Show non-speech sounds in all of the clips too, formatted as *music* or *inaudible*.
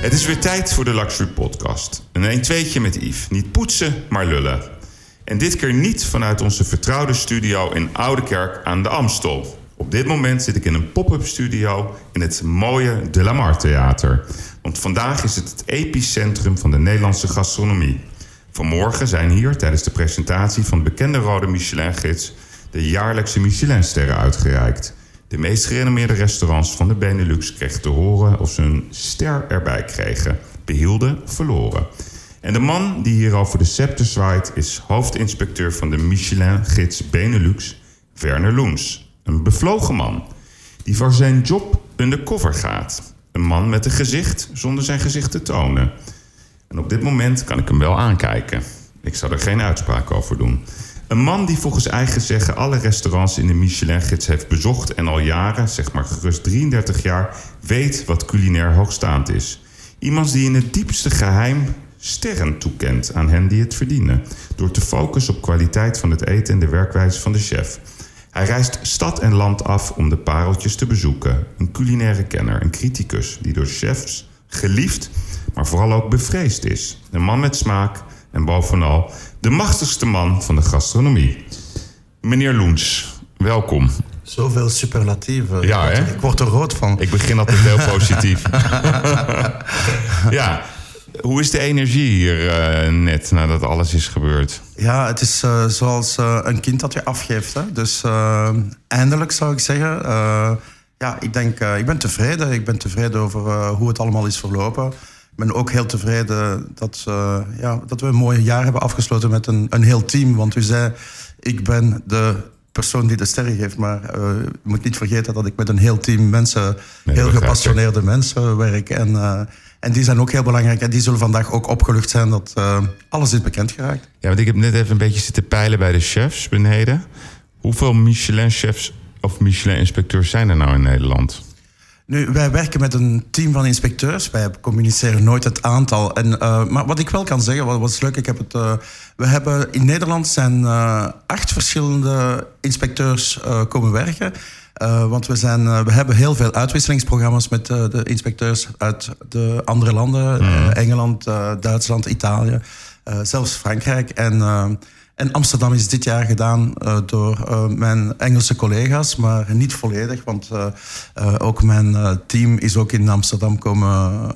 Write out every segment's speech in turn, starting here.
Het is weer tijd voor de Luxury Podcast. Een 1 tje met Yves. Niet poetsen, maar lullen. En dit keer niet vanuit onze vertrouwde studio in Oudekerk aan de Amstel. Op dit moment zit ik in een pop-up studio in het mooie De La Mar Theater. Want vandaag is het het epicentrum van de Nederlandse gastronomie. Vanmorgen zijn hier tijdens de presentatie van de bekende rode Michelin-gids... de jaarlijkse Michelinsterren uitgereikt. De meest gerenommeerde restaurants van de Benelux kregen te horen of ze een ster erbij kregen. Behielden, verloren. En de man die hier de scepter zwaait is hoofdinspecteur van de Michelin-gids Benelux, Werner Loens. Een bevlogen man die voor zijn job undercover gaat. Een man met een gezicht zonder zijn gezicht te tonen. En op dit moment kan ik hem wel aankijken. Ik zal er geen uitspraak over doen. Een man die volgens eigen zeggen alle restaurants in de Michelin-gids heeft bezocht... en al jaren, zeg maar gerust 33 jaar, weet wat culinair hoogstaand is. Iemand die in het diepste geheim sterren toekent aan hen die het verdienen... door te focussen op kwaliteit van het eten en de werkwijze van de chef... Hij reist stad en land af om de pareltjes te bezoeken. Een culinaire kenner, een criticus die door chefs geliefd, maar vooral ook bevreesd is. Een man met smaak en bovenal de machtigste man van de gastronomie. Meneer Loens, welkom. Zoveel superlatieven. Ja, hè? Ik word er rood van. Ik begin altijd heel positief. *laughs* ja, hoe is de energie hier uh, net nadat alles is gebeurd? Ja, het is uh, zoals uh, een kind dat je afgeeft. Hè? Dus eindelijk zou ik zeggen. ja, ik denk, ik ben tevreden. Ik ben tevreden over hoe het allemaal is verlopen. Ik ben ook heel tevreden dat, ja, dat we een mooi jaar hebben afgesloten met een, een heel team. Want u zei, ik ben de persoon die de sterren geeft. Maar je moet niet vergeten dat ik met een heel team mensen, nee, heel gepassioneerde mensen werk. En en die zijn ook heel belangrijk. En die zullen vandaag ook opgelucht zijn dat uh, alles is bekend geraakt. Ja, want ik heb net even een beetje zitten peilen bij de chefs beneden. Hoeveel Michelin-chefs of Michelin-inspecteurs zijn er nou in Nederland? Nu, wij werken met een team van inspecteurs. Wij communiceren nooit het aantal. En, uh, maar wat ik wel kan zeggen, wat, wat is leuk, ik heb het. Uh, we hebben in Nederland zijn acht verschillende inspecteurs komen werken. Want we, zijn, we hebben heel veel uitwisselingsprogramma's met de inspecteurs uit de andere landen. Mm. Engeland, Duitsland, Italië, zelfs Frankrijk. En, en Amsterdam is dit jaar gedaan door mijn Engelse collega's, maar niet volledig. Want ook mijn team is ook in Amsterdam komen,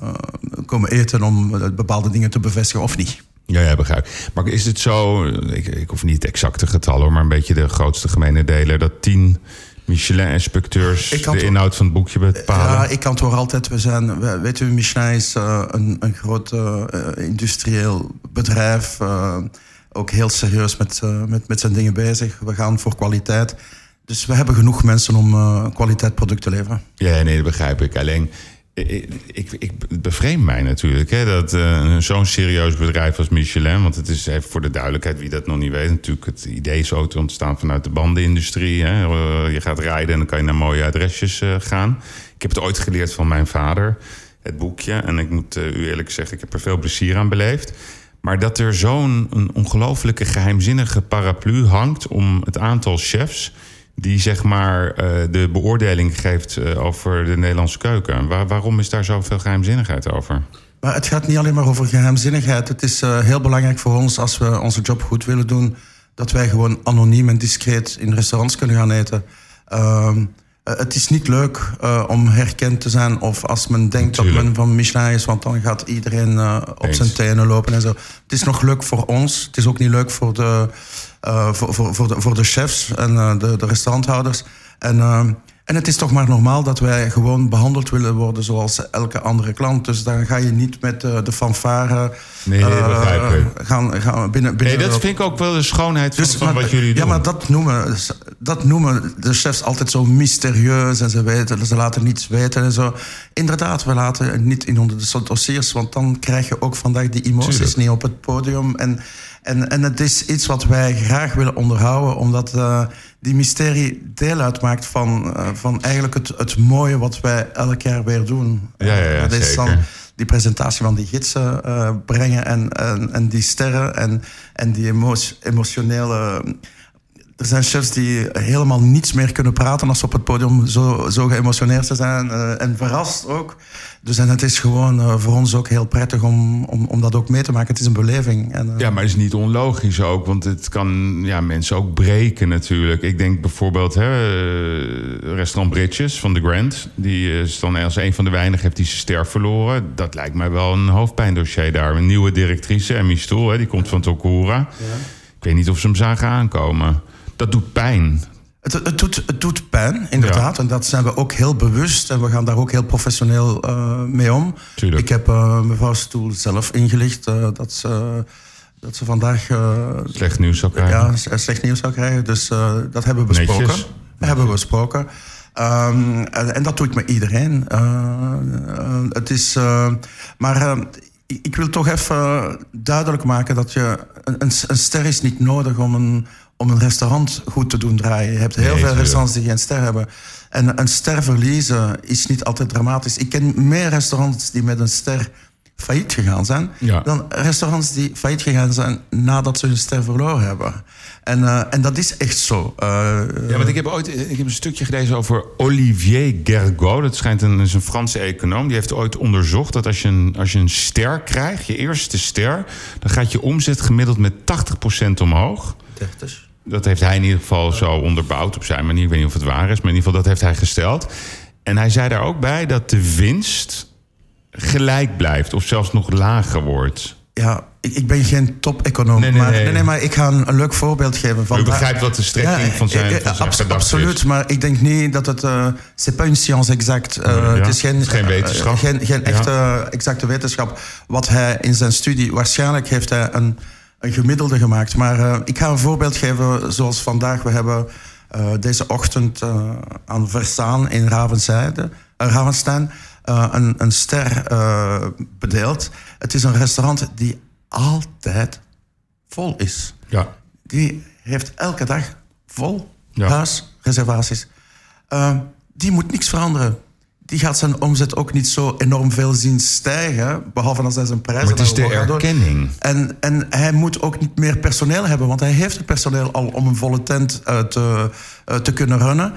komen eten om bepaalde dingen te bevestigen of niet. Ja, ja, begrijp. Maar is het zo, ik, ik hoef niet exacte getallen, maar een beetje de grootste gemene deler, dat tien Michelin-inspecteurs de inhoud van het boekje bepalen? Ja, ik antwoord altijd. We zijn, weet u, Michelin is uh, een, een groot uh, industrieel bedrijf. Uh, ook heel serieus met, met, met zijn dingen bezig. We gaan voor kwaliteit. Dus we hebben genoeg mensen om kwaliteit product te leveren. Ja, nee, dat begrijp ik. Alleen ik, ik, mij natuurlijk hè, dat uh, zo'n serieus bedrijf als Michelin, want het is even voor de duidelijkheid wie dat nog niet weet, natuurlijk het idee is ook te ontstaan vanuit de bandenindustrie. Hè. Eh, je gaat rijden en dan kan je naar mooie adresjes gaan. Ik heb het ooit geleerd van mijn vader, het boekje, en ik moet u eerlijk zeggen, ik heb er veel plezier aan beleefd. Maar dat er zo'n ongelofelijke geheimzinnige paraplu hangt om het aantal chefs die zeg maar uh, de beoordeling geeft uh, over de Nederlandse keuken. Waar, waarom is daar zoveel geheimzinnigheid over? Maar het gaat niet alleen maar over geheimzinnigheid. Het is uh, heel belangrijk voor ons als we onze job goed willen doen, dat wij gewoon anoniem en discreet in restaurants kunnen gaan eten. Ehm, het is niet leuk om herkend te zijn of als men denkt dat men van Michelin is, want dan gaat iedereen op zijn tenen lopen en zo. Het is nog leuk voor ons. Het is ook niet leuk voor de uh, voor, voor, voor, de, voor de chefs en uh, de, de restauranthouders. En, uh, en het is toch maar normaal dat wij gewoon behandeld willen worden zoals elke andere klant. Dus dan ga je niet met de fanfare. Nee, nee begrijp ik. Gaan, gaan binnen, binnen nee, dat vind ik ook wel de schoonheid dus, van, wat jullie doen. Ja, maar dat noemen, dat noemen de chefs altijd zo mysterieus. En ze, weten, ze laten niets weten en zo. Inderdaad, we laten niet in onder de dossiers. Want dan krijg je ook vandaag die emoties Tuurlijk. niet op het podium. En, en, en het is iets wat wij graag willen onderhouden, omdat uh, die mysterie deel uitmaakt van, uh, van eigenlijk het, het mooie wat wij elk jaar weer doen. Ja, ja, ja, dat is dan die presentatie van die gidsen uh, brengen en, en, en, die sterren en, en die emo emotionele er zijn chefs die helemaal niets meer kunnen praten als ze op het podium zo, zo geëmotioneerd zijn uh, en verrast ook. Dus en het is gewoon uh, voor ons ook heel prettig om, om, om dat ook mee te maken. Het is een beleving. En, uh... Ja, maar het is niet onlogisch ook, want het kan ja, mensen ook breken natuurlijk. Ik denk bijvoorbeeld hè, restaurant Bridges van The Grand. Die is dan als een van de weinigen heeft die zijn ster verloren. Dat lijkt mij wel een hoofdpijndossier daar. Een nieuwe directrice, Emmy Stoel, hè, die komt van Tokura. Ja. Ik weet niet of ze hem zagen aankomen dat doet pijn. Het, het, doet, het doet pijn, inderdaad. En dat zijn we ook heel bewust. En we gaan daar ook heel professioneel uh, mee om. Tuurlijk. Ik heb uh, mevrouw Stoel zelf ingelicht uh, dat, ze, dat ze vandaag... slecht nieuws zou krijgen. Ja, slecht nieuws zou krijgen. Dus dat hebben we besproken. Netjes. Dat hebben we besproken. Um, en, en, dat doe ik met iedereen. het is... maar ik wil toch even duidelijk maken dat je... Een, een, een ster is niet nodig om een om een restaurant goed te doen draaien. Je hebt heel veel restaurants die geen ster hebben. En een ster verliezen is niet altijd dramatisch. Ik ken meer restaurants die met een ster failliet gegaan zijn... dan restaurants die failliet gegaan zijn nadat ze hun ster verloren hebben. En, uh, en dat is echt zo. Uh, ja, want ik heb ooit ik heb een stukje gelezen over Olivier Gergaud. Dat schijnt een, is een Franse econoom. Die heeft ooit onderzocht dat als je, een, als je een ster krijgt, je eerste ster... dan gaat je omzet gemiddeld met 80% omhoog. 30. Dat heeft hij in ieder geval zo onderbouwd op zijn manier. Ik weet niet of het waar is, maar in ieder geval dat heeft hij gesteld. En hij zei daar ook bij dat de winst gelijk blijft of zelfs nog lager wordt. Ja, ik, ik ben geen top-econoom. Nee, nee, maar, nee. nee, maar ik ga een, leuk voorbeeld geven. Van U begrijpt wat de strekking van zijn, van zijn Absoluut, maar ik denk niet dat het... Uh, c'est pas une science exacte. Uh, ja, het is geen, het is geen wetenschap. Uh, geen, geen echte exacte wetenschap. Wat hij in zijn studie... Waarschijnlijk heeft hij een een gemiddelde gemaakt. Maar uh, ik ga een voorbeeld geven zoals vandaag. We hebben uh, deze ochtend uh, aan Versaan in Ravenzijde, Ravenstein een, een, ster bedeeld. Het is een restaurant die altijd vol is. Ja. Die heeft elke dag vol ja. huisreservaties. die moet niks veranderen die gaat zijn omzet ook niet zo enorm veel zien stijgen. Behalve als hij zijn prijzen... Maar het is de erkenning. En, en hij moet ook niet meer personeel hebben. Want hij heeft het personeel al om een volle tent uh, te, uh, te kunnen runnen.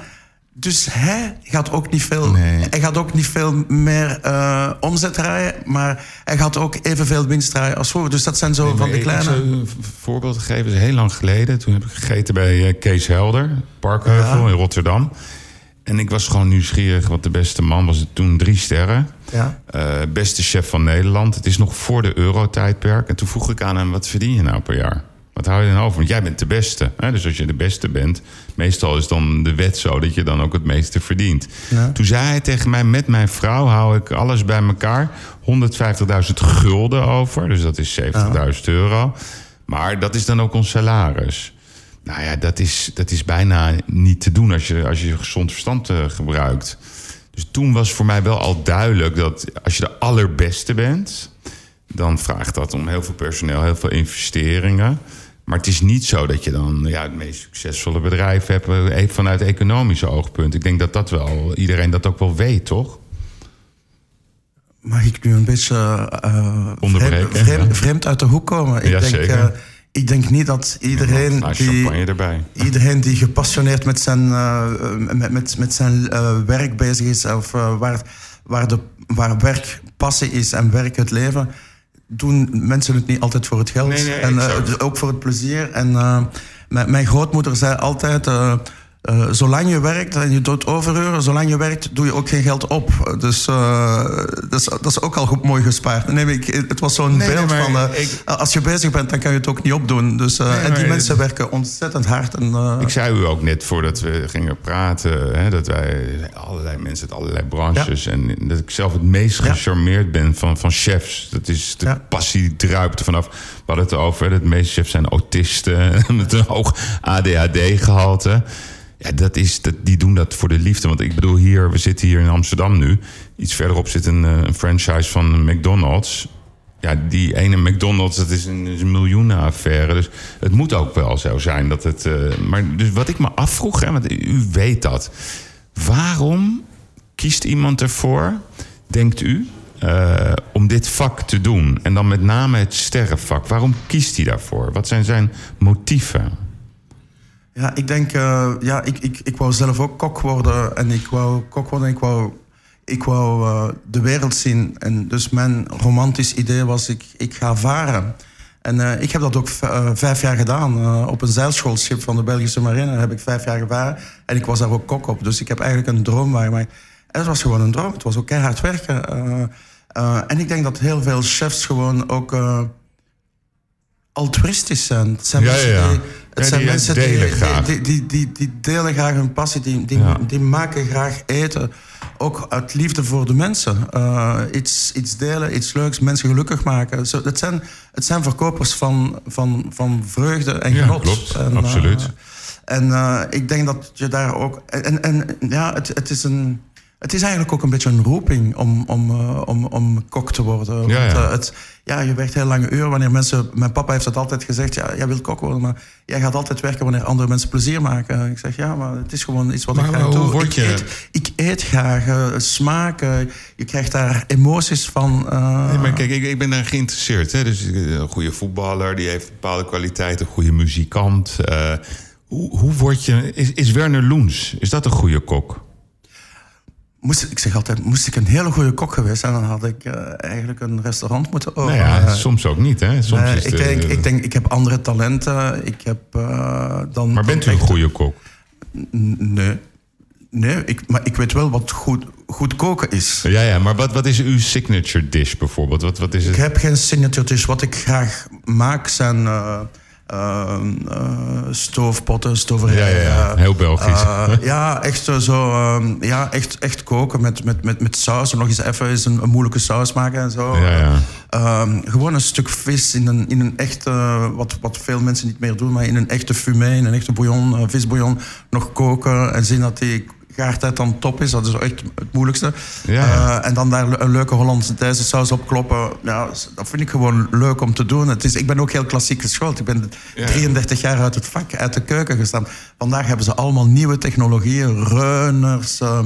Dus hij gaat ook niet veel, nee. hij gaat ook niet veel meer uh, omzet draaien. Maar hij gaat ook evenveel winst draaien als vroeger. Dus dat zijn zo nee, van de kleine... Ik een voorbeeld geven. is heel lang geleden. Toen heb ik gegeten bij Kees Helder. Parkheuvel ja. in Rotterdam. En ik was gewoon nieuwsgierig, want de beste man was het toen drie sterren. Ja. Uh, beste chef van Nederland. Het is nog voor de eurotijdperk. En toen vroeg ik aan hem, wat verdien je nou per jaar? Wat hou je dan over? Want jij bent de beste. Hè? Dus als je de beste bent, meestal is dan de wet zo dat je dan ook het meeste verdient. Ja. Toen zei hij tegen mij, met mijn vrouw hou ik alles bij elkaar 150.000 gulden over. Dus dat is 70.000 ja. euro. Maar dat is dan ook ons salaris. Nou ja, dat is, dat is bijna niet te doen als je, als je gezond verstand uh, gebruikt. Dus toen was voor mij wel al duidelijk dat als je de allerbeste bent, dan vraagt dat om heel veel personeel, heel veel investeringen. Maar het is niet zo dat je dan ja, het meest succesvolle bedrijf hebt eh, vanuit economische oogpunt. Ik denk dat dat wel iedereen dat ook wel weet, toch? Mag ik nu een beetje uh, vreemd, vreemd, vreemd, uit de hoek komen? Ik ja, denk, zeker. Uh, ik denk niet dat iedereen, ja, die, erbij. iedereen die gepassioneerd met zijn, uh, met, met, met zijn uh, werk bezig is, of uh, waar, waar, de, waar werk passie is en werk het leven, doen mensen het niet altijd voor het geld. Nee, nee, en ook voor het plezier. En mijn grootmoeder zei altijd uh, zolang je werkt en je doet overuren, zolang je werkt, doe je ook geen geld op. Dus uh, dat, is, dat is ook al goed mooi gespaard. Nee, ik, het was zo'n nee, beeld van, uh, ik... als je bezig bent, dan kan je het ook niet opdoen. Dus, nee, en die mensen werken ontzettend hard. En, ik zei u ook net voordat we gingen praten, hè, dat wij allerlei mensen uit allerlei branches, ja. en dat ik zelf het meest gecharmeerd ja. ben van, van chefs. Dat is de ja. passie druipt er vanaf. We hadden het over, de meeste chefs zijn autisten *laughs* met een hoog ADHD-gehalte. Ja, dat is, dat, die doen dat voor de liefde. Want ik bedoel, hier, we zitten hier in Amsterdam nu. Iets verderop zit een, een franchise van McDonald's. Ja, die ene McDonald's, dat is een, een miljoenenaffaire. Dus het moet ook wel zo zijn dat het... Uh, maar dus wat ik me afvroeg, hè, want u weet dat. Waarom kiest iemand ervoor, denkt u, uh, om dit vak te doen? En dan met name het sterrenvak. Waarom kiest hij daarvoor? Wat zijn zijn motieven? Ja, ik denk, uh, ja, ik, ik, ik wou zelf ook kok worden. En ik wou kok worden, ik wou, ik wou uh, de wereld zien. En dus mijn romantisch idee was, ik, ik ga varen. En uh, ik heb dat ook vijf jaar gedaan. op een zeilschoolschip van de Belgische marine heb ik vijf jaar gevaren. En ik was daar ook kok op. Dus ik heb eigenlijk een droom waar. Maar het was gewoon een droom. Het was ook keihard werken. en ik denk dat heel veel chefs gewoon ook altruïstisch zijn. Het zijn ja, mensen ja. die, het zijn die mensen die, graag. Die, die, delen graag hun passie, die, die, die maken graag eten. Ook uit liefde voor de mensen. Uh, iets, iets delen, iets leuks, mensen gelukkig maken. Zo, het, zijn, het zijn verkopers van, van, van vreugde en Ja, genot. klopt. En, uh, Absoluut. en uh, ik denk dat je daar ook. En, en ja, het, het is een. Het is eigenlijk ook een beetje een roeping om, om, uh, om, om kok te worden. Ja, Want, ja. uh, het, ja, je werkt heel lange uren. Wanneer mensen, mijn papa heeft dat altijd gezegd. Ja, jij wilt kok worden, maar jij gaat altijd werken wanneer andere mensen plezier maken. Ik zeg ja, maar het is gewoon iets wat Maar ik graag doe. word ik, je- eet, ik eet graag uh, smaken. Je krijgt daar emoties van. Nee, maar kijk, ik, ik ben daar geïnteresseerd. Hè? Dus eh, een goede voetballer, die heeft bepaalde kwaliteiten. Een goede muzikant. Eh, hoe, hoe word je... Is, is Werner Loens, is dat een goede kok? Moest, ik zeg altijd, moest ik een hele goede kok geweest zijn... dan had ik uh, eigenlijk een restaurant moeten Nou openen. ja, Uh, soms ook niet, hè? Soms is ik, de- denk, ik denk, ik heb andere talenten. Ik heb uh, dan... Maar bent u een goede kok? Nee. Nee, ik, maar ik weet wel wat goed, goed koken is. Ja, ja, maar wat, wat is uw signature dish bijvoorbeeld? Wat, wat is het? Ik heb geen signature dish. Wat ik graag maak zijn stoofpotten, stoverijen. Ja, ja, ja. Heel Belgisch. Uh, *laughs* ja, echt zo. Um, ja, echt, echt koken met, met, met, met saus. Nog eens even eens een, een moeilijke saus maken en zo. Ja, ja. Um, gewoon een stuk vis in een, in een echte, wat, wat veel mensen niet meer doen, maar in een echte fumé, in een echte bouillon, visbouillon, nog koken en zien dat die gaartijd dan top is. Dat is echt het moeilijkste. Ja, ja. Uh, en dan daar een leuke Hollandse Duitse saus op kloppen. Ja, dat vind ik gewoon leuk om te doen. Het is, ik ben ook heel klassiek geschoold. Ik ben Ja. 33 jaar uit het vak, uit de keuken gestaan. Vandaag hebben ze allemaal nieuwe technologieën. Reuners, uh,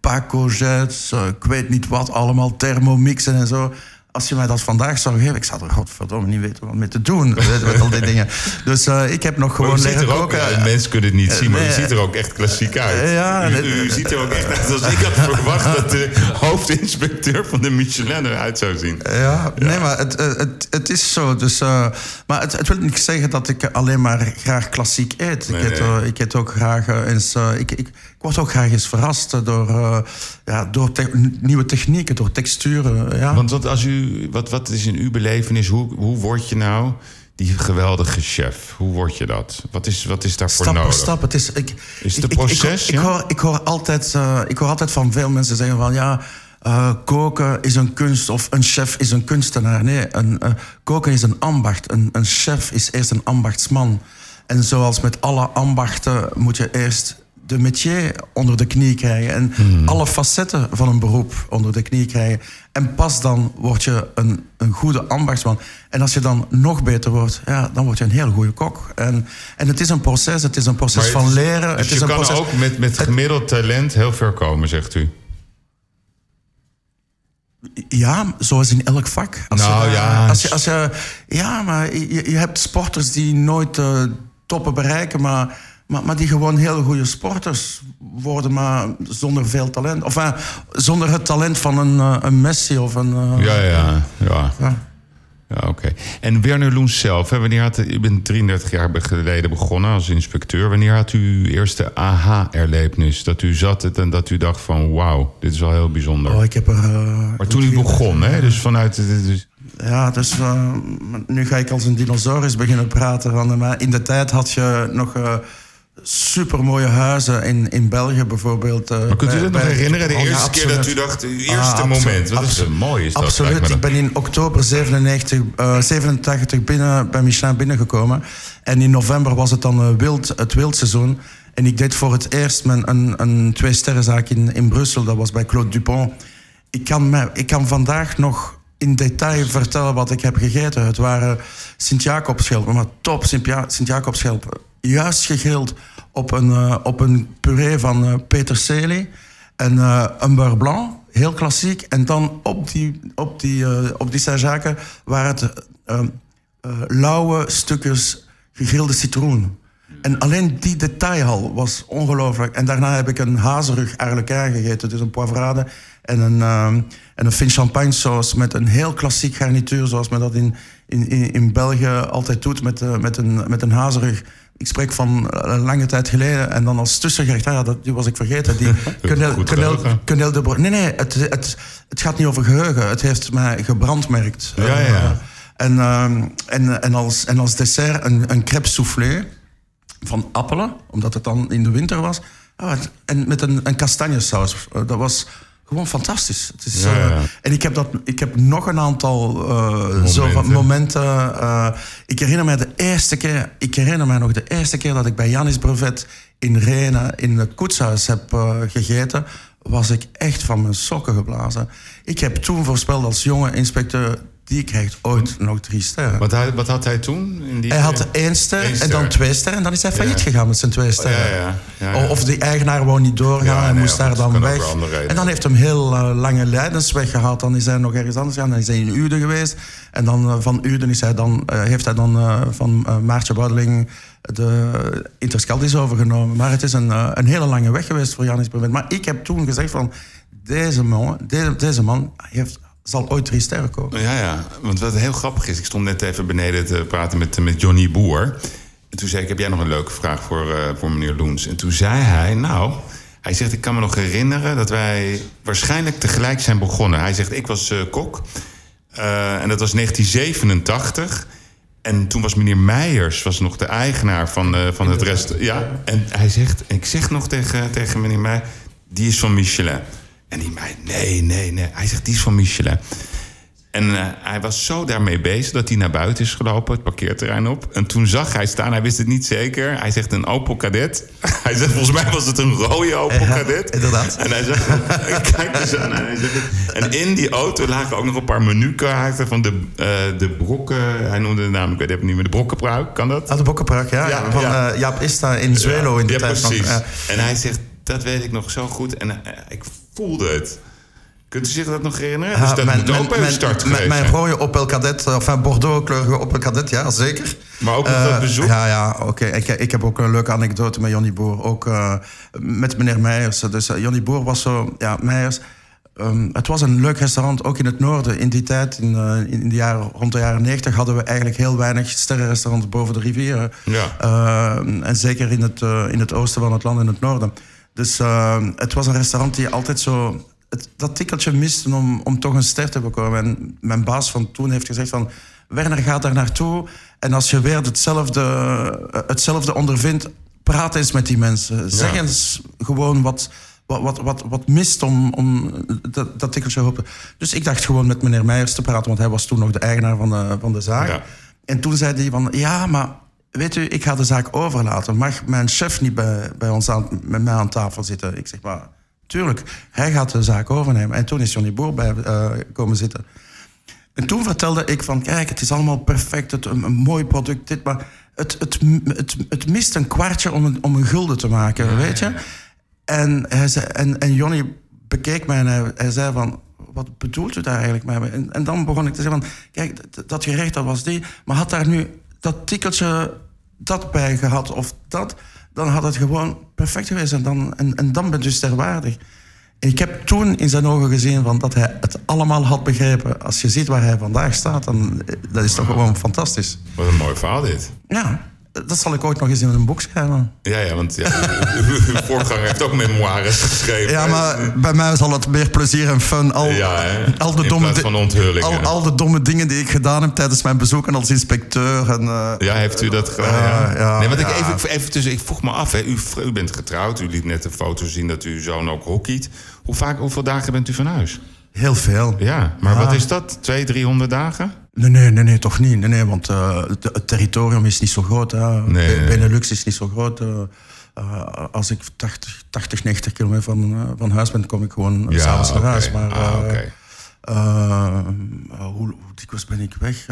pacojets, uh, ik weet niet wat allemaal. Thermomixen en zo. Als je mij dat vandaag zou geven, ik zou er godverdomme niet weten wat mee te doen. *laughs* met al die dingen. Dus uh, ik heb nog gewoon leren er ook, ja, mensen kunnen het niet zien, maar nee. ziet er ook echt klassiek uit. Ja, u, ziet er ook echt uit als ik had verwacht dat de *laughs* hoofdinspecteur van de Michelin eruit zou zien. Ja, nee, maar het, eh, het, het is zo. Dus, uh, maar het, het wil niet zeggen dat ik alleen maar graag klassiek eet. Nee, ik, eet nee. ik eet ook graag eens. ik, ik, ik word ook graag eens verrast door, uh, ja, door te nieuwe technieken, door texturen. Ja. Want wat, als u, wat, wat is in uw belevenis, hoe, hoe word je nou die geweldige chef? Hoe word je dat? Wat is, wat is daarvoor stap nodig? stap. Het is, ik, Is het een ik- ik- proces, Ik, ja? ik, hoor, ik, hoor altijd, uh, ik hoor altijd van veel mensen zeggen van ja. Uh, koken is een kunst of een chef is een kunstenaar. Nee, een, uh, koken is een ambacht. Een, een chef is eerst een ambachtsman. En zoals met alle ambachten moet je eerst de métier onder de knie krijgen. En Hmm. alle facetten van een beroep onder de knie krijgen. En pas dan word je een, een goede ambachtsman. En als je dan nog beter wordt, ja, dan word je een heel goede kok. En, en het is een proces, het is een proces van leren. Dus het is je een kan proces, ook met, met gemiddeld talent heel ver komen, zegt u. Ja, zoals in elk vak. Als Nou, je, ja. Als je, als je, ja, maar je, je hebt sporters die nooit uh, toppen bereiken, maar, maar, maar die gewoon heel goede sporters worden, maar zonder veel talent. Of uh, zonder het talent van een, uh, een Messi of een. uh, Ja, ja, ja. ja. Ja, oké. En Werner Loens zelf, hè, wanneer had, u bent 33 jaar geleden begonnen als inspecteur. Wanneer had u uw eerste aha-erlevenis? Dat u zat het en dat u dacht van wauw, dit is wel heel bijzonder. Oh, ik heb er. uh, maar toen u begon, hè, dus vanuit... Dus, Ja, dus uh, nu ga ik als een dinosaurus beginnen praten. Van, maar in de tijd had je nog uh, supermooie huizen in, in België bijvoorbeeld. Uh, maar kunt u dat nog herinneren? De Oh, ja, eerste keer dat u dacht, uw eerste Ah, absoluut, moment. Wat is het mooi is dat. me Absoluut. Ik ben in oktober 97, uh, 87 binnen, bij Michelin binnengekomen. En in november was het dan uh, wild, het wildseizoen. En ik deed voor het eerst mijn, een, een twee-sterrenzaak in, in Brussel. Dat was bij Claude Dupont. Ik kan, mij, ik kan vandaag nog in detail vertellen wat ik heb gegeten. Het waren Sint-Jacobschelpen, maar top Sint-Jacobschelpen. Juist gegrild op een, uh, op een puree van uh, peterselie en uh, een beurre blanc, heel klassiek. En dan op die, op die, op die waren het lauwe stukjes gegrilde citroen. En alleen die detailhal was ongelooflijk. En daarna heb ik een hazerug arlequin gegeten. Dus een poivrade en een, uh, en een fin champagne saus met een heel klassiek garnituur... zoals men dat in, in, in België altijd doet met, met, een, met een hazerug. Ik spreek van een lange tijd geleden. En dan als tussengerecht, ah ja, dat, die was ik vergeten. Die *laughs* de Nee, nee, het, het, het gaat niet over geheugen. Het heeft mij gebrandmerkt. Ja, ja. Uh, en, uh, en, en, als, en als dessert een, een crêpe soufflé van appelen, omdat het dan in de winter was. Oh, en met een, een kastanjesaus. Dat was gewoon fantastisch. Het is, Ja, ja. eh, en ik heb, dat, ik heb nog een aantal eh, zo van momenten. eh, ik herinner mij de eerste keer, ik herinner mij nog de eerste keer dat ik bij Janis Brevet in Renen in het koetshuis heb gegeten, was ik echt van mijn sokken geblazen. Ik heb toen voorspeld als jonge inspecteur, die krijgt ooit nog drie sterren. Wat, hij, wat had hij toen? In die Hij had één ster Eén en dan twee sterren. En dan is hij failliet Ja. gegaan met zijn twee sterren. ja, ja. Of de eigenaar wou niet doorgaan en nee, moest daar dan weg. En dan heeft hem heel eh, lange lijdensweg gehad. Dan is hij nog ergens anders gegaan. Dan is hij in Uden geweest. En dan eh, van Uden is hij dan, eh, heeft hij dan van Maartje Boudeling de Interscaldis overgenomen. Maar het is een, een hele lange weg geweest voor Janis Brevet. Maar ik heb toen gezegd van... Deze man, deze, deze man heeft, zal ooit drie sterren komen. Ja, ja. Want wat heel grappig is, ik stond net even beneden te praten met, met Johnny Boer. En toen zei ik, heb jij nog een leuke vraag voor, eh, voor meneer Loens? En toen zei hij, nou, hij zegt, ik kan me nog herinneren dat wij waarschijnlijk tegelijk zijn begonnen. Hij zegt, ik was eh, kok Eh, en dat was 1987. En toen was meneer Meijers was nog de eigenaar van, eh, van het restaurant. Ja, en hij zegt, ik zeg nog tegen, tegen meneer Meijers, die is van Michelin. En die meid, nee, nee, nee. Hij zegt, die is van Michelin. En eh, hij was zo daarmee bezig dat hij naar buiten is gelopen, het parkeerterrein op. En toen zag hij staan, hij wist het niet zeker. Hij zegt een Opel Kadett. *laughs* Hij zegt, volgens mij was het een rode Opel Ja, Kadett. inderdaad. En hij zegt, *laughs* kijk eens aan. En, hij zegt, en in die auto lagen ook nog een paar menukaarten van de, eh, de brokken. Hij noemde de naam, ik weet het niet meer, de brokkenpruik. Kan dat? Uit de Bokkenpark, ja. Ja, van ja. eh, Jaap Ista in Zwelo in de ja, tijd van... precies. eh, En hij zegt, dat weet ik nog zo goed. En ik voelde het. Kunt u zich dat nog herinneren? dus dat mijn, moet ook bij start mijn, geweest mijn zijn. rode Opel Kadett, of een Bordeaux-kleurige Opel Kadett, ja, zeker. Maar ook nog Eh, dat bezoek? Ja, ja, oké. Ik, ik heb ook een leuke anekdote met Johnny Boer. Ook eh, met meneer Meijers. Dus Johnny Boer was zo... Ja, Meijers... Um, het was een leuk restaurant, ook in het noorden. In die tijd, in, uh, in de jaren, rond de jaren 90, hadden we eigenlijk heel weinig sterrenrestaurants boven de rivieren. Ja. Uh, en zeker in het, uh, in het oosten van het land, in het noorden. Dus het was een restaurant die altijd zo het, dat tikkeltje miste om, om toch een ster te bekomen. En mijn baas van toen heeft gezegd van... Werner, ga daar naartoe. En als je weer hetzelfde, hetzelfde ondervindt... praat eens met die mensen. Zeg ja. eens gewoon wat, wat, wat, wat, wat mist om, om dat, dat tikkeltje te hopen. Dus ik dacht gewoon met meneer Meijers te praten... want hij was toen nog de eigenaar van de, van de zaak. Ja. En toen zei hij van... Ja, maar weet u, ik ga de zaak overlaten. Mag mijn chef niet bij, bij ons aan, met mij aan tafel zitten? Ik zeg maar... Tuurlijk, hij gaat de zaak overnemen. En toen is Johnny Boer bij uh, komen zitten. En toen vertelde ik van, kijk, het is allemaal perfect, het, een, een mooi product, dit, maar het, het, het, het mist een kwartje om een, om een gulden te maken, ja, weet je? Ja, ja. En, hij zei, en, en Johnny bekeek mij en hij, hij, zei van, wat bedoelt u daar eigenlijk mee? En, en dan begon ik te zeggen van, kijk, dat, dat gerecht, dat was die, maar had daar nu dat tikkeltje dat bij gehad of dat dan had het gewoon perfect geweest. En dan, en, en dan ben je sterwaardig. En ik heb toen in zijn ogen gezien van dat hij het allemaal had begrepen. Als je ziet waar hij vandaag staat, dan dat is toch gewoon fantastisch. Wat een mooi verhaal dit. Ja, dat zal ik ooit nog eens in een boek schrijven. Ja, ja want ja, uw voorganger heeft ook memoires geschreven. Ja, maar bij mij zal het meer plezier en fun. Al, ja, al, de, domme al, al, de domme dingen die ik gedaan heb tijdens mijn bezoeken als inspecteur. En, uh, ja, heeft u dat gedaan? Uh, ja. nee, want ik, even, even tussen, ik vroeg me af, hè, u, u bent getrouwd. U liet net een foto zien dat uw zoon ook hockeyt. Hoe vaak, hoeveel dagen bent u van huis? Heel veel. Ja, maar wat is dat? 200, 300 dagen? Nee, nee, nee, nee toch niet. Nee, nee, want uh, het, het, territorium is niet zo groot. Hè. Nee. Benelux is niet zo groot. Uh, uh, als ik 80, 80 90 kilometer van, van huis ben, kom ik gewoon ja, s'avonds okay. naar huis. Maar ah, okay. hoe, hoe dikwijls ben ik weg?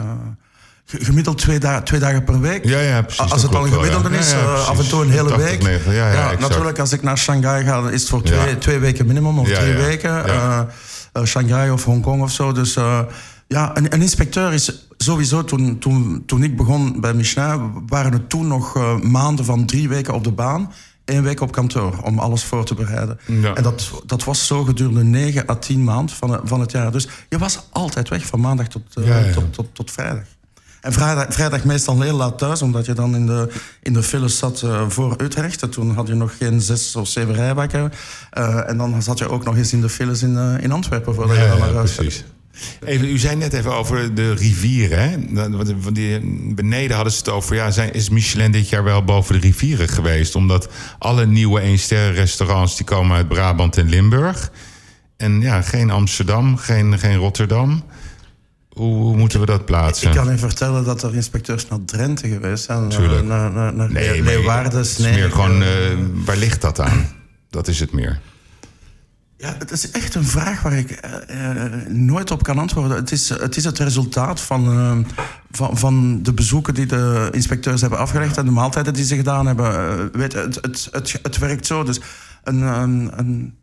gemiddeld twee, da twee, dagen per week. Ja, ja, precies. Als het al een gemiddelde ja. is, af en toe een hele 80, week. 90, ja, natuurlijk, als ik naar Shanghai ga, is het voor twee, twee weken minimum of drie weken. Uh, Shanghai of Hongkong of zo. Dus ja, een, een, inspecteur is sowieso toen, toen, toen ik begon bij Michelin, waren het toen nog uh, maanden van drie weken op de baan. één week op kantoor om alles voor te bereiden. Ja. En dat, dat was zo gedurende 9 à 10 maanden van, van het jaar. Dus je was altijd weg van maandag tot, uh, Ja, ja. tot, tot, tot vrijdag. En vrijdag, vrijdag meestal heel laat thuis, omdat je dan in de, in de files zat eh, voor Utrecht. En toen had je nog geen zes of zeven rijbakken. Eh, en dan zat je ook nog eens in de files in, eh, in Antwerpen voordat je dan naar huis precies. Even, u zei net even over de rivieren. Hè? Beneden hadden ze het over. Ja, zijn, is Michelin dit jaar wel boven de rivieren geweest? Omdat alle nieuwe 1 restaurants die komen uit Brabant en Limburg. En ja, geen Amsterdam, geen, geen Rotterdam. Hoe, hoe moeten we dat plaatsen? Ik kan je vertellen dat er inspecteurs naar Drenthe geweest zijn. Tuurlijk. eh, Naar, naar, naar nee, Le- maar Leeuwarden, het is meer gewoon, eh, waar ligt dat aan? Dat is het meer. Ja, het is echt een vraag waar ik eh, eh, nooit op kan antwoorden. Het is het, is het resultaat van, eh, van, van de bezoeken die de inspecteurs hebben afgelegd en de maaltijden die ze gedaan hebben. Weet, het, het, het, het werkt zo. Dus een, een,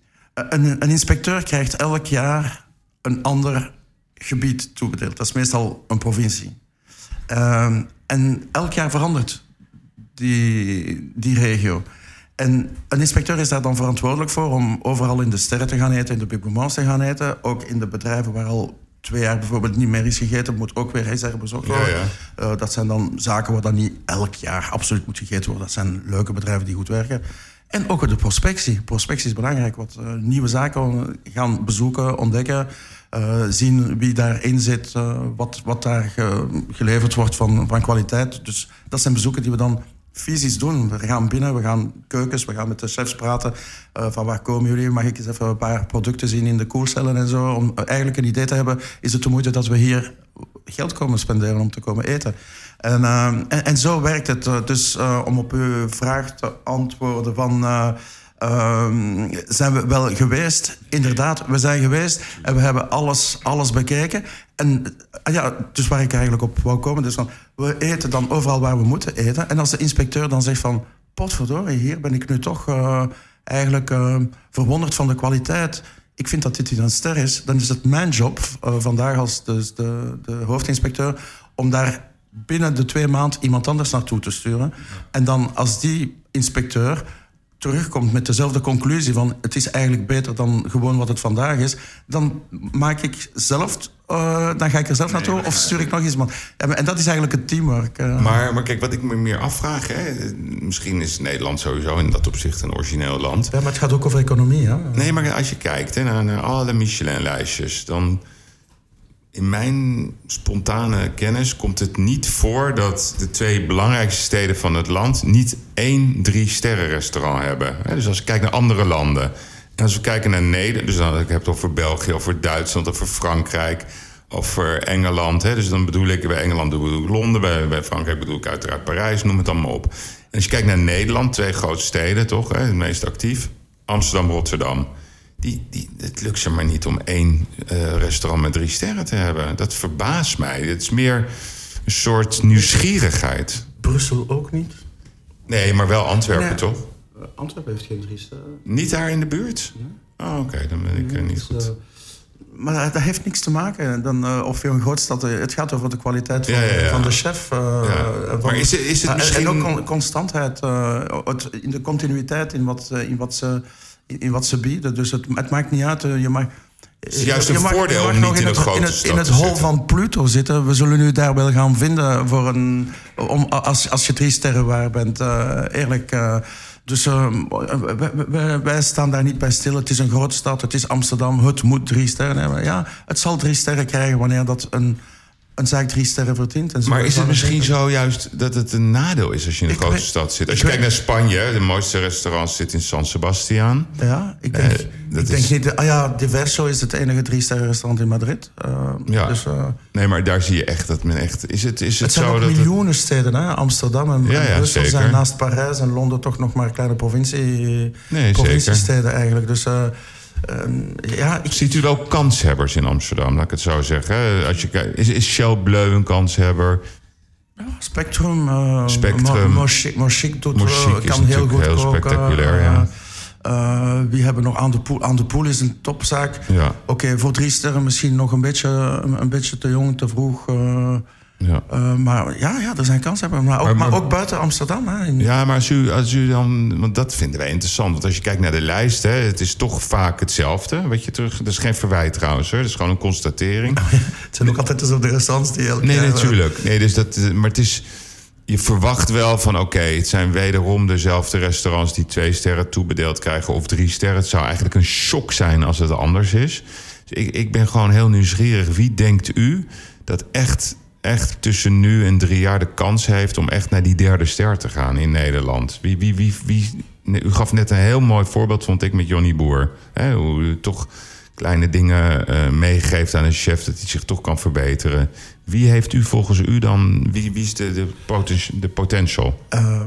een inspecteur krijgt elk jaar een ander gebied toebedeeld. Dat is meestal een provincie. Ehm, en elk jaar verandert die, die regio. En een inspecteur is daar dan verantwoordelijk voor om overal in de sterren te gaan eten, in de Big Moments te gaan eten. Ook in de bedrijven waar al twee jaar bijvoorbeeld niet meer is gegeten, moet ook weer reserve bezocht worden. Ja, Eh, dat zijn dan zaken waar dan niet elk jaar absoluut moet gegeten worden. Dat zijn leuke bedrijven die goed werken. En ook de prospectie. Prospectie is belangrijk. Wat eh, nieuwe zaken gaan bezoeken, ontdekken. eh, zien wie daarin zit, wat, wat daar ge- geleverd wordt van, van kwaliteit. Dus dat zijn bezoeken die we dan fysisch doen. We gaan binnen, we gaan keukens, we gaan met de chefs praten. eh, van waar komen jullie? Mag ik eens even een paar producten zien in de koelcellen en zo? Om eigenlijk een idee te hebben, is het de moeite dat we hier geld komen spenderen om te komen eten? En, eh, en, en zo werkt het. Eh, Dus eh, om op uw vraag te antwoorden van... eh, ehm, zijn we wel geweest? Inderdaad, we zijn geweest en we hebben alles, alles bekeken. En eh, ja, dus waar ik eigenlijk op wou komen, dus van, we eten dan overal waar we moeten eten. En als de inspecteur dan zegt van, potverdorie, hier ben ik nu toch eh, eigenlijk eh, verwonderd van de kwaliteit. Ik vind dat dit een ster is. Dan is het mijn job eh, vandaag als dus de, de hoofdinspecteur om daar binnen de twee maanden iemand anders naartoe te sturen. En dan als die inspecteur terugkomt met dezelfde conclusie van het is eigenlijk beter dan gewoon wat het vandaag is, dan maak ik zelf, eh, dan ga ik er zelf naartoe of stuur ik nog iemand. Ja, maar- en dat is eigenlijk het teamwork. eh. Maar, maar kijk, wat ik me meer afvraag... Hè, misschien is Nederland sowieso in dat opzicht een origineel land. ja, maar het gaat ook over economie. Hè? Nee, maar als je kijkt hè, naar, naar alle Michelin-lijstjes... dan in mijn spontane kennis komt het niet voor... dat de twee belangrijkste steden van het land... niet één drie-sterren-restaurant hebben. Hè, Dus als je kijkt naar andere landen... en als we kijken naar Nederland... dus dan, ik heb het over België, over Duitsland, over Frankrijk... over Engeland. Dus dan bedoel ik, bij Engeland bedoel ik Londen... Bij, bij Frankrijk bedoel ik uiteraard Parijs, noem het allemaal op. En als je kijkt naar Nederland, twee grote steden toch... Het meest actief, Amsterdam, Rotterdam... Die, die, het lukt ze maar niet om één eh, restaurant met drie sterren te hebben. Dat verbaast mij. Het is meer een soort nieuwsgierigheid. Brussel ook niet. Nee, maar wel Antwerpen, toch? Antwerpen heeft geen drie sterren. Niet daar in de buurt? Oh, oké, dan ben ik eh, niet goed. Dus, eh, maar dat, heeft niks te maken dan, eh, of je een grootstad... Het gaat over de kwaliteit van, Ja, ja, ja. van de chef. eh, Ja. van- Maar is het- is het misschien- En ook con- constantheid. eh, het, in de continuïteit in wat, in wat, ze, in, wat ze bieden. Dus het, het maakt niet uit. eh, je mag... Het is juist een je voordeel mag om niet in het, grote in het, in het hol zitten. van Pluto zitten. We zullen u daar wel gaan vinden voor een, om, als, als je drie sterren waar bent. eh, eerlijk. eh, dus wij, wij- wij staan daar niet bij stil. Het is een grote stad, het is Amsterdam. Het moet drie sterren hebben. Ja, het zal drie sterren krijgen wanneer dat een, een zaak drie sterren verdient. En zo Maar is het misschien zo juist dat het een nadeel is als je in een Ik grote weet- stad zit? Als je kijkt naar Spanje, de mooiste restaurant zit in San Sebastian. Ja, ik denk, Eh, dat ik denk niet... Ah ja, Diverso is het enige drie-sterren restaurant in Madrid. Eh, Ja. Dus, eh, Nee, maar daar zie je echt dat men echt... Is het, is het, het zijn zo het- miljoenen steden, hè? Amsterdam en, Ja, en ja, Brussel zeker. zijn naast Parijs en Londen toch nog maar kleine provincie, Nee, provinciesteden eigenlijk. Dus ehm, ja, ik, Ziet u wel kanshebbers in Amsterdam, laat ik het zo zeggen? Als je kijkt, is, is Shell Bleu een kanshebber? Spectrum, eh Spectrum. Doet, Mochic eh, is kan heel goed heel koken. spectaculair, ja. eh, wie hebben nog aan de poel? Aan de poel is een topzaak. Ja. Oké, voor drie sterren misschien nog een beetje, een, een beetje te jong, te vroeg. Eh, Ja. Uh, maar ja, ja, er zijn kansen. Maar ook, maar, maar ook buiten Amsterdam. Hè, in... Ja, maar als u, als u dan... Want dat vinden wij interessant. Want als je kijkt naar de lijst... Hè, het is toch vaak hetzelfde. Weet je, terug, dat is geen verwijt trouwens. Hè, dat is gewoon een constatering. het zijn ook altijd dezelfde restaurants die... Nee, natuurlijk. Nee, dus dat, maar het is je verwacht wel van oké, het zijn wederom dezelfde restaurants die twee sterren toebedeeld krijgen of drie sterren. Het zou eigenlijk een shock zijn als het anders is. Dus ik, ik ben gewoon heel nieuwsgierig. Wie denkt u dat echt, echt tussen nu en drie jaar de kans heeft om echt naar die derde ster te gaan in Nederland? Wie, wie, wie, wie, u gaf net een heel mooi voorbeeld, vond ik, met Johnny Boer. Hoe u toch kleine dingen uh, meegeeft aan een chef, dat hij zich toch kan verbeteren. Wie heeft u volgens u dan, wie, wie is de, de, potential? De potential? Uh,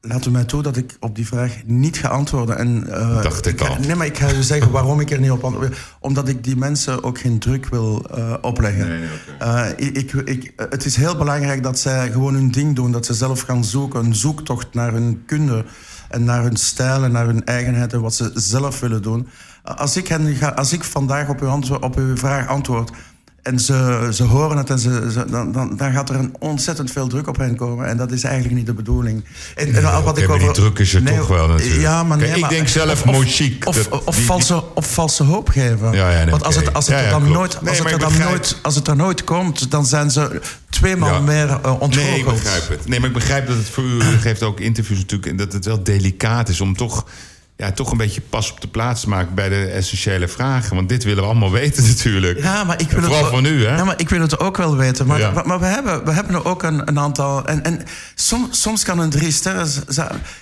laat u mij toe dat ik op die vraag niet ga antwoorden. En, uh, Dacht ik, al. Nee, maar ik ga u zeggen waarom ik er niet op antwoord. Omdat ik die mensen ook geen druk wil uh, opleggen. Nee, okay. ik, ik, het is heel belangrijk dat zij gewoon hun ding doen. Dat ze zelf gaan zoeken. Een zoektocht naar hun kunde. En naar hun stijl en naar hun eigenheden. Wat ze zelf willen doen. Als ik, hen ga, als ik vandaag op uw, antwoord, op uw vraag antwoord en ze, ze horen het en ze, ze, dan, dan, dan, gaat er een ontzettend veel druk op hen komen. En dat is eigenlijk niet de bedoeling. En, en wat ik over, die druk is er nee, toch wel natuurlijk. Ja, maar nee, Kijk, ik denk zelf mochiek. Of, of, of, valse, of valse hoop geven. Ja, ja, nee, Want als het, als het ja, er dan, nooit, als het er dan nooit, als het er nooit komt, dan zijn ze tweemaal meer uh, ontgoocheld. Nee, ik begrijp het. Nee, maar ik begrijp dat het voor u, u geeft ook interviews natuurlijk... en dat het wel delicaat is om toch ja, toch een beetje pas op de plaats maken bij de essentiële vragen. Want dit willen we allemaal weten *laughs* natuurlijk. Ja, maar ik wil Vooral het, van u, hè? Ja, maar ik wil het ook wel weten. Maar, ja. maar, we, hebben, we hebben er ook een, een aantal... En, en soms, soms kan een drie sterren...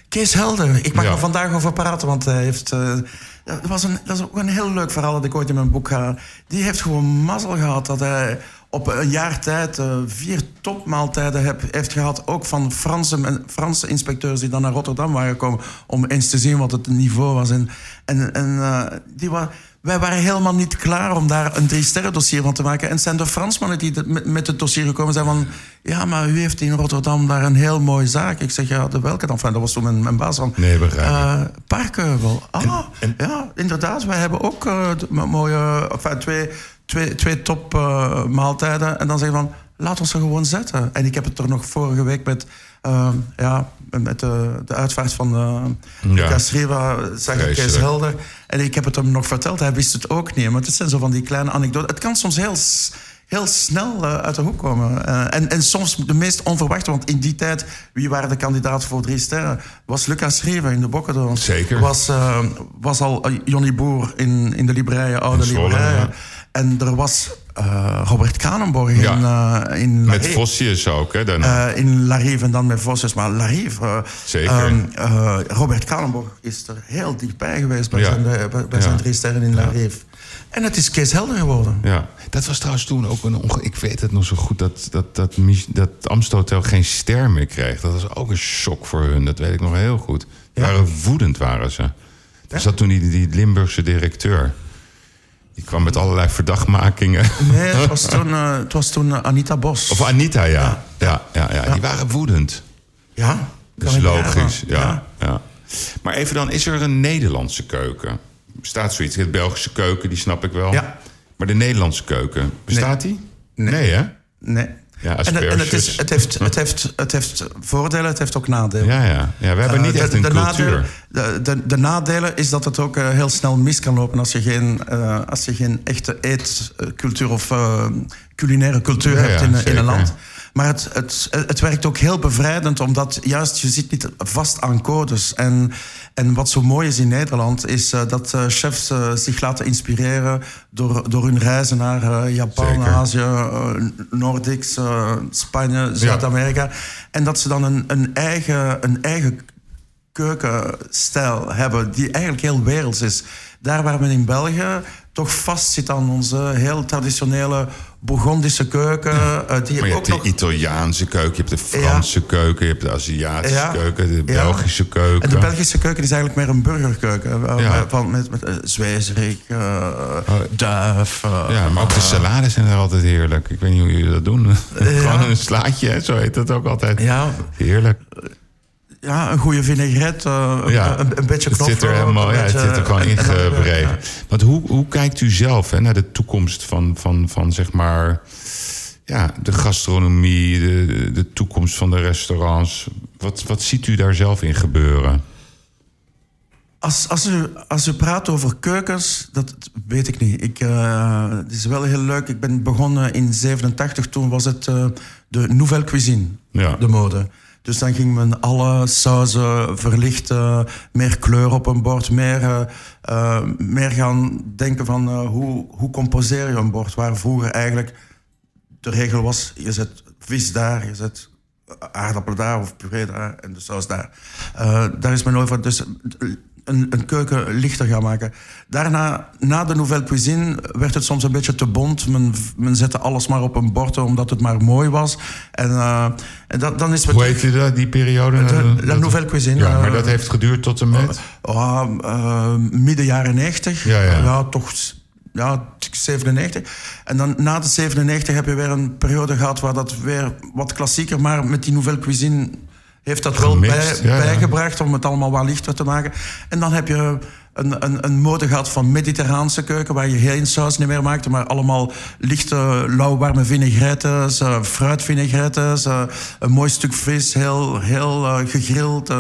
Kees Helder, ik mag ja. er vandaag over praten, want hij heeft... Uh, dat, was een, dat is ook een heel leuk verhaal dat ik ooit in mijn boek ga. Die heeft gewoon mazzel gehad dat hij op een jaar tijd uh, vier topmaaltijden heb, heeft gehad. Ook van Franse, Franse inspecteurs die dan naar Rotterdam waren gekomen... om eens te zien wat het niveau was. En, en, en uh, die wa wij waren helemaal niet klaar om daar een drie-sterren dossier van te maken. En het zijn de Fransmannen die met, met het dossier gekomen zijn van... ja, maar u heeft in Rotterdam daar een heel mooie zaak. Ik zeg, ja, de welke dan? Enfin, dat was toen mijn, mijn baas van... Nee, uh, Parkheuvel. Ah, en, en? ja, inderdaad. Wij hebben ook uh, mooie... Enfin, twee twee, twee top uh, maaltijden. En dan zeggen van, laat ons er gewoon zetten. En ik heb het er nog vorige week met, uh, ja, met de, de uitvaart van uh, ja. Lucas Riva, zag ik Kees Helder. En ik heb het hem nog verteld, hij wist het ook niet. Maar het zijn zo van die kleine anekdoten. Het kan soms heel heel snel uh, uit de hoek komen. Uh, en, en soms de meest onverwachte, want in die tijd, wie waren de kandidaten voor drie sterren? Was Lucas Schreven in de Bokkendoorn. Zeker. Was, was al Johnny Boer in, in de Libreien, oude Libreien. Ja. En er was uh, Robert Kranenborg ja. in, uh, in Met Vosjes ook, hè? Uh, in Larive en dan met Vosjes. Maar Larive... Zeker. Um, Robert Kranenborg is er heel dichtbij geweest bij, ja. zijn, bij, bij ja. zijn drie sterren in Larive. En het is Kees Helder geworden. Ja, dat was trouwens toen ook een onge... Ik weet het nog zo goed, dat, dat, dat, dat Amstel Hotel geen ster meer kreeg. Dat was ook een shock voor hun, dat weet ik nog heel goed. Ja. Waren woedend waren ze. Er zat toen die, die Limburgse directeur... Die kwam met allerlei verdachtmakingen. Nee, het was *laughs* toen, uh, het was toen uh, Anita Bos. Of Anita, ja. Ja. Ja, ja, ja. Die waren woedend. Ja, dat is logisch. Ja, ja. Maar even dan, is er een Nederlandse keuken? Bestaat zoiets? De Belgische keuken, die snap ik wel. Ja. Maar de Nederlandse keuken, bestaat nee. die? Nee. nee, hè? Nee. Ja, en, en het, is, het, heeft, het, heeft, het heeft voordelen, het heeft ook nadelen. Ja, ja. ja we hebben niet uh, echt de, een de cultuur. Nadelen, de, de, de, nadelen is dat het ook uh, heel snel mis kan lopen... als je geen, uh, als je geen echte eetcultuur of culinaire cultuur ja, hebt in, in een land. Maar het, het, het werkt ook heel bevrijdend, omdat juist je zit niet vast aan codes. En, en wat zo mooi is in Nederland, is uh, dat uh, chefs uh, zich laten inspireren door, door hun reizen naar Japan, Zeker. Azië, Noordics, Spanje, Zuid-Amerika. Ja. En dat ze dan een, een, eigen, een eigen keukenstijl hebben die eigenlijk heel werelds is. Daar waar men in België toch vast zit aan onze heel traditionele Bourgondische keuken. Ja. Uh, die maar je ook hebt de nog... Italiaanse keuken, je hebt de Franse ja. keuken, je hebt de Aziatische ja. keuken, de Belgische keuken. En de Belgische keuken is eigenlijk meer een burgerkeuken. Uh, van, met met uh, zwezerik, oh. duif. ja, maar ook de salades zijn er altijd heerlijk. Ik weet niet hoe jullie dat doen. *laughs* Gewoon een slaatje, zo heet dat ook altijd. Ja. Heerlijk. Ja, een goede vinaigrette, uh, ja, een, een, beetje knoflook. Het zit er helemaal, ja, het zit er gewoon ingebreven. Ja. Want hoe, hoe kijkt u zelf hè, naar de toekomst van, van, van zeg maar... ja, de gastronomie, de, de toekomst van de restaurants. Wat, wat ziet u daar zelf in gebeuren? Als, als, u, als u praat over keukens, dat weet ik niet. Ik, uh, het is wel heel leuk. Ik ben begonnen in 87. Toen was het uh, de Nouvelle Cuisine, Ja. de mode. Dus dan ging men alle sauzen verlichten, meer kleur op een bord, meer, eh, eh, meer gaan denken van eh, hoe, hoe composeer je een bord. Waar vroeger eigenlijk de regel was, je zet vis daar, je zet aardappelen daar of puree daar en de saus daar. Eh, daar is men van. Dus een, een keuken lichter gaan maken. Daarna, na de Nouvelle Cuisine, werd het soms een beetje te bont. Men, men zette alles maar op een bord omdat het maar mooi was. En, eh, en dat, dan is het Hoe heet je dat, die periode? De- La Dat- Nouvelle Cuisine. Ja, maar eh, dat heeft geduurd tot en met? Eh, midden jaren 90. Ja, ja. toch ja, 97. En dan na de 97 heb je weer een periode gehad waar dat weer wat klassieker, maar met die Nouvelle Cuisine heeft dat wel Gemixt, bij, ja, ja. bijgebracht om het allemaal wat lichter te maken. En dan heb je een, een, een mode gehad van mediterraanse keuken, waar je geen saus niet meer maakte, maar allemaal lichte, lauwwarme vinaigrettes, eh fruitvinaigrettes, eh, een mooi stuk vis, heel, heel eh, gegrild.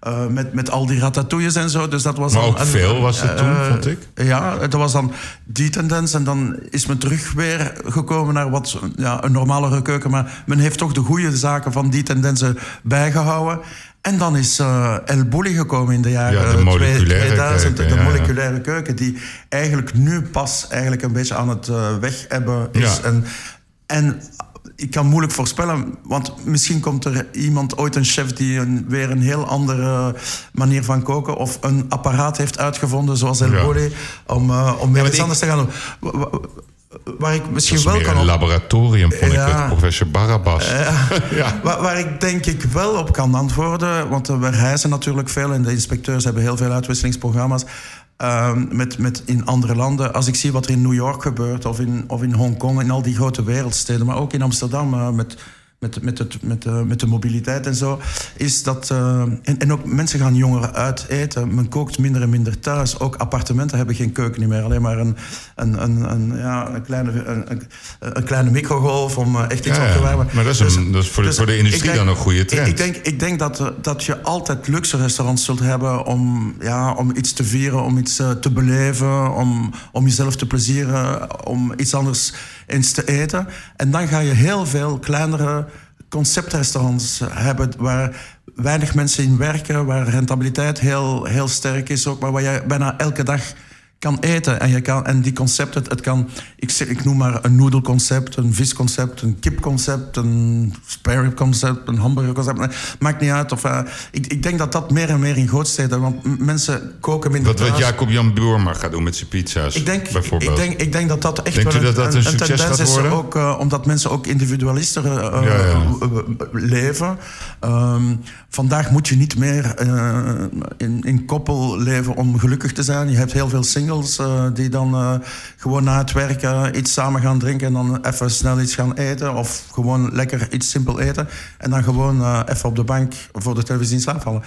Eh, met, met al die ratatouilles en zo. Dus dat was Maar ook veel was het toen, eh, vond ik. Ja, dat was dan die tendens. En dan is men terug weer gekomen naar wat ja, een normalere keuken. Maar men heeft toch de goede zaken van die tendensen bijgehouden. En dan is eh El Bulli gekomen in de jaren Ja, de moleculaire 2000. keuken, de ja, ja. moleculaire keuken, die eigenlijk nu pas eigenlijk een beetje aan het weg hebben is. En, en ik kan moeilijk voorspellen, want misschien komt er iemand, ooit een chef, die een, weer een heel andere manier van koken of een apparaat heeft uitgevonden, zoals El Ja. Bulli, om, eh, om weer iets ik- anders te gaan doen. Wa- wa- Waar ik misschien is wel kan een op- laboratorium, vond ik, met professor Barabbas. ja. *laughs* Waar, waar ik denk ik wel op kan antwoorden, want we reizen natuurlijk veel en de inspecteurs hebben heel veel uitwisselingsprogramma's ehm, met, met in andere landen. Als ik zie wat er in New York gebeurt of in, of in Hongkong, in al die grote wereldsteden, maar ook in Amsterdam eh, met, met, met, het, met, de, met de mobiliteit en zo, is dat. eh, en, en ook mensen gaan jonger uit eten. Men kookt minder en minder thuis. Ook appartementen hebben geen keuken meer. Alleen maar een, een, een, een, ja, een, kleine, een, een, kleine microgolf om eh, echt iets Ja, op te warmen. Maar dat is, een, dat is voor, de, dus voor de industrie denk- dan een goede trend. Ik, ik denk, ik denk dat, dat je altijd luxe restaurants zult hebben om, ja, om iets te vieren, om iets eh, te beleven, om, om jezelf te plezieren, om iets anders eens te eten. En dan ga je heel veel kleinere conceptrestaurants hebben waar weinig mensen in werken, waar rentabiliteit heel, heel sterk is ook, maar waar je bijna elke dag kan eten. En, je kan, en die concepten, het, het kan, ik, zeg- ik noem maar een noedelconcept, een visconcept, een kipconcept, een spare concept, een hamburgerconcept. Maakt niet uit. Of, eh, ik, ik denk dat dat meer en meer in grootsteden, want mensen koken minder Wat, wat. Jacob Jan Buurma gaat doen met zijn pizza's, Ik denk, bijvoorbeeld. ik, denk, ik denk dat dat echt Denkt wel u dat dat een succes tendens gaat is, worden? Ook, eh, omdat mensen ook individualister eh, Ja, ja. leven. Ehm, vandaag moet je niet meer in, in koppel leven om gelukkig te zijn. Je hebt heel veel singles eh, die dan eh, gewoon na het werken iets samen gaan drinken... en dan even snel iets gaan eten. Of gewoon lekker iets simpel eten. En dan gewoon eh, even op de bank voor de televisie in slaap vallen.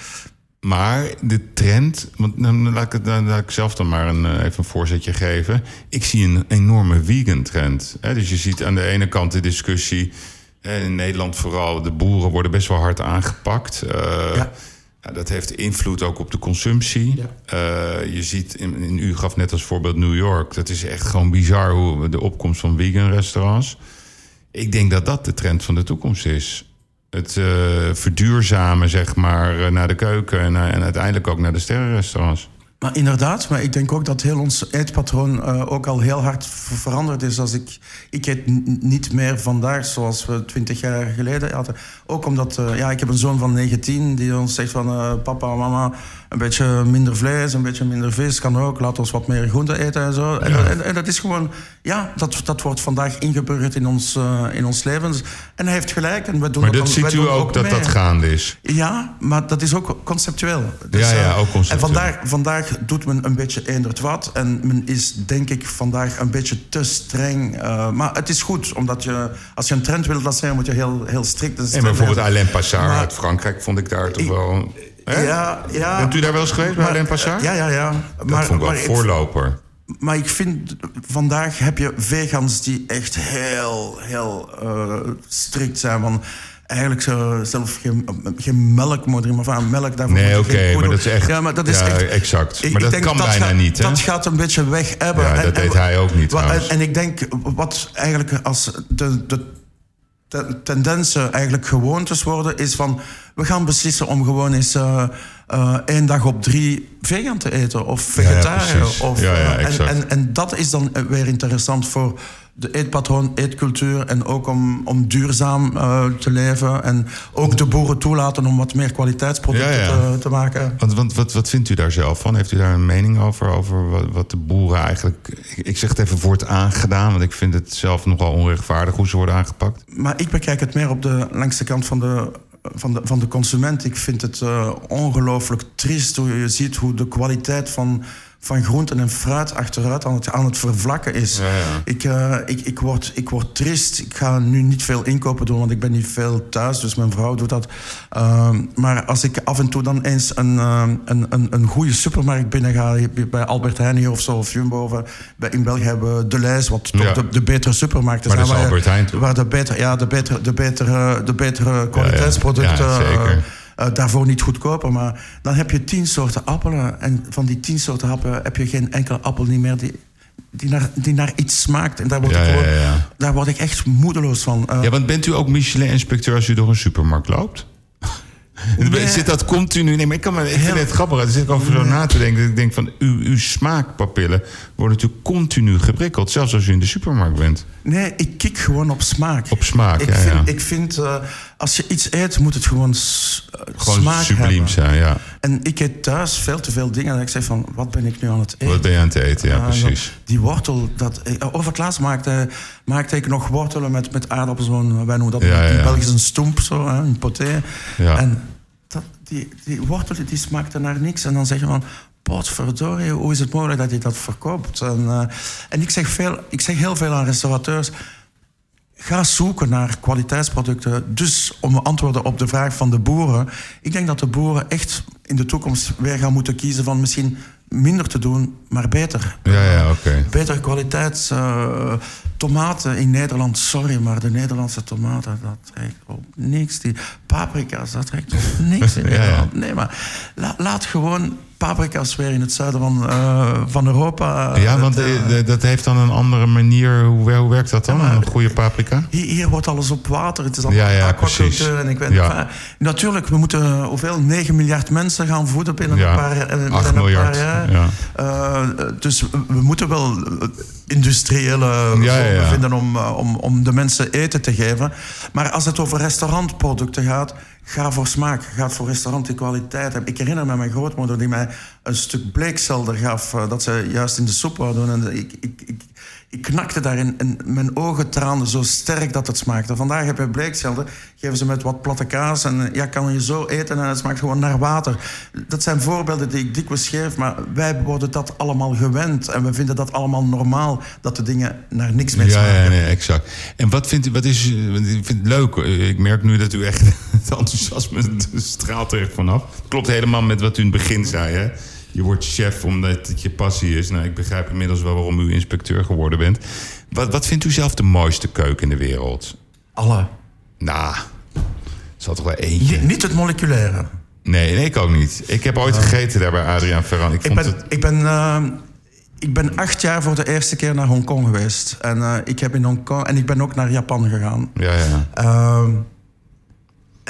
Maar de trend, want dan laat, ik, het- dan laat ik zelf dan maar een, eh, even een voorzetje geven. Ik zie een enorme vegan trend. Hè? Dus je ziet aan de ene kant de discussie, eh, in Nederland vooral, de boeren worden best wel hard aangepakt. Eh, Ja. Ja, dat heeft invloed ook op de consumptie. Ja. Eh, je ziet, in, in, u gaf net als voorbeeld New York. Dat is echt gewoon bizar hoe de opkomst van vegan restaurants. Ik denk dat dat de trend van de toekomst is. Het eh, verduurzamen, zeg maar, eh, naar de keuken en, en uiteindelijk ook naar de sterrenrestaurants. Maar inderdaad, maar ik denk ook dat heel ons eetpatroon eh, ook al heel hard ver- veranderd is. Als ik, ik eet niet meer vandaag zoals we twintig jaar geleden hadden. Ook omdat, eh, ja, ik heb een zoon van 19 die ons zegt van... eh, papa, mama, een beetje minder vlees, een beetje minder vis kan ook. Laat ons wat meer groente eten en zo. En, Ja. en, en dat is gewoon, ja, dat, dat wordt vandaag ingeburgerd in ons, eh, in ons leven. En hij heeft gelijk en we doen Maar dat dan- ziet u ook dat mee. dat gaande is. Ja, maar dat is ook conceptueel. Dus, Ja, ja, eh, ook conceptueel. En vandaag, vandaag doet men een beetje eenderd wat. En men is, denk ik, vandaag een beetje te streng. eh, maar het is goed, omdat je... Als je een trend wil lanceren, moet je heel, heel strikt... en En bijvoorbeeld zijn. Alain Passard uit Frankrijk vond ik daar toch wel... Hè? Ja, ja. Bent u daar wel eens geweest bij Maar- Alain Passard? Ja, ja, ja. dat vond ik wel ik- voorloper. maar ik vind, vandaag heb je vegans die echt heel, heel uh, strikt zijn. Van, eigenlijk zo, zelf geen, geen melk moet maar van melk daarvoor. Nee, oké, okay, maar dat is echt. Ja, maar dat is ja, echt, exact. Ik, maar dat kan dat bijna gaat, niet. Hè? Dat gaat een beetje weg hebben. Ja, dat en, deed hij ook niet. En, en, ik denk, wat eigenlijk als de, de tendensen eigenlijk gewoontes worden, is van we gaan beslissen om gewoon eens uh, uh, één dag op drie vegan te eten of vegetariër. Ja, ja, ja, en, en, en, dat is dan weer interessant voor de eetpatroon, eetcultuur en ook om, om duurzaam uh, te leven. En ook de boeren toelaten om wat meer kwaliteitsproducten ja, ja. Te, te, maken. Want, want wat, wat vindt u daar zelf van? Heeft u daar een mening over? Over wat, wat de boeren eigenlijk. Ik, ik zeg het even wordt aangedaan, want ik vind het zelf nogal onrechtvaardig hoe ze worden aangepakt. Maar ik bekijk het meer op de langste kant van de van de, van de consument. Ik vind het uh, ongelooflijk triest hoe je ziet hoe de kwaliteit van van groenten en fruit achteruit aan het, aan het vervlakken is. Ja, ja. Ik, uh, ik, ik, word, ik word trist. Ik ga nu niet veel inkopen doen, want ik ben niet veel thuis. Dus mijn vrouw doet dat. Uh, maar als ik af en toe dan eens een, uh, een, een, een goede supermarkt binnen ga... bij Albert Heijn hier of zo, of Jumbo... Of, bij, in België hebben we De Lijs, wat toch ja. de, de, betere supermarkten zijn. Maar dat is Albert Heijn, Waar de betere, ja, de betere, de betere, de betere kwaliteitsproducten... Uh, daarvoor niet goedkoper. Maar dan heb je tien soorten appelen. En van die tien soorten appelen heb je geen enkele appel niet meer die, die, naar, die naar iets smaakt. En daar word, ik, gewoon, daar word ik echt moedeloos van. Uh, ja, want bent u ook Michelin-inspecteur als u door een supermarkt loopt? *laughs* Nee. Zit dat continu? Nee, maar ik, kan me, ik vind het grappig. Dan zit ik over zo na te denken. Ik denk van, uw, uw smaakpapillen worden natuurlijk continu geprikkeld. Zelfs als u in de supermarkt bent. Nee, ik kik gewoon op smaak. Op smaak, ik ja, vind, ja. Ik vind, uh, als je iets eet, moet het gewoon, gewoon smaak subliem hebben. zijn, ja. En ik eet thuis veel te veel dingen. En ik zeg van, wat ben ik nu aan het eten? Wat ben je aan het eten, ja, uh, precies. Die wortel, dat, over het laatst maakte, maakte ik nog wortelen met, met aardappels. Wij noemen dat Ja, in ja. Belgisch een stoemp, zo, hè, een poté. Ja. En dat, die, die wortelen die smaakten naar niks. En dan zeg je van, potverdorie, hoe is het mogelijk dat je dat verkoopt? En, uh, en ik, zeg veel, ik zeg heel veel aan restaurateurs... Ga zoeken naar kwaliteitsproducten. Dus om antwoorden op de vraag van de boeren. Ik denk dat de boeren echt in de toekomst weer gaan moeten kiezen van misschien minder te doen, maar beter. Ja, ja, oké. Okay. Betere kwaliteits uh, tomaten in Nederland. Sorry, maar de Nederlandse tomaten, dat trekt op niks. Die paprika's, dat trekt op niks in Nederland. *laughs* ja, ja. Nee, maar la, laat gewoon paprika's weer in het zuiden van, uh, van Europa. Ja, want uh, dat heeft dan een andere manier. Hoe, hoe werkt dat dan, ja, een goede paprika? Hier, hier, wordt alles op water. Het is allemaal ja, ja, aquacultuur. En ik weet, ja. natuurlijk, we moeten hoeveel? 9 miljard mensen gaan voeden binnen een paar, binnen 8 een miljard. paar jaar. Ja. Uh, dus we moeten wel industriële ja, ja, ja. vinden om, om, om de mensen eten te geven. Maar als het over restaurantproducten gaat, ga voor smaak. Ga voor restaurant die kwaliteit hebben. Ik herinner me mijn grootmoeder die mij een stuk bleekselder gaf... Uh, dat ze juist in de soep wou doen. En ik, ik, ik, ik knakte daarin en mijn ogen traanden zo sterk dat het smaakte. Vandaag heb je bleekselder, geven ze met wat platte kaas... en ja, kan je zo eten en het smaakt gewoon naar water. Dat zijn voorbeelden die ik dikwijls geef... maar wij worden dat allemaal gewend. En we vinden dat allemaal normaal... dat de dingen naar niks meer smaken. Ja, ja nee, exact. En wat vindt u, wat is, ik vind het leuk. Ik merk nu dat u echt *laughs* het enthousiasme straalt er echt vanaf. Klopt helemaal met wat u in het begin zei, hè? Je wordt chef omdat het je passie is. Nou, ik begrijp inmiddels wel waarom u inspecteur geworden bent. Wat, wat vindt u zelf de mooiste keuken in de wereld? Alle. Nou, zal toch wel eentje. Niet, niet het moleculaire. Nee, nee, ik ook niet. Ik heb ooit uh, gegeten daar bij Adriaan Ferran. Ik, ik, ben, het... ik, ben, uh, ik ben acht jaar voor de eerste keer naar Hongkong geweest. En, uh, ik heb in Hongkong, en ik ben ook naar Japan gegaan. Ja, ja.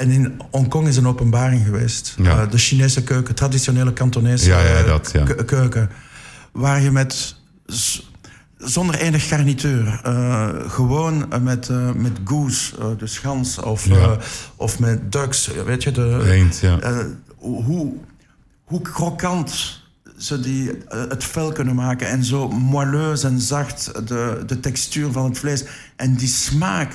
En in Hongkong is een openbaring geweest. Ja. Uh, de Chinese keuken, traditionele Kantonese ja, ja, dat, ja. keuken. Waar je met zonder enig garnituur. Uh, gewoon met, uh, met goose, uh, de schans, of, ja. of met ducks. Weet je, de, Eend, ja. hoe, hoe krokant ze die, het vel kunnen maken. En zo moelleus en zacht de, de textuur van het vlees. En die smaak.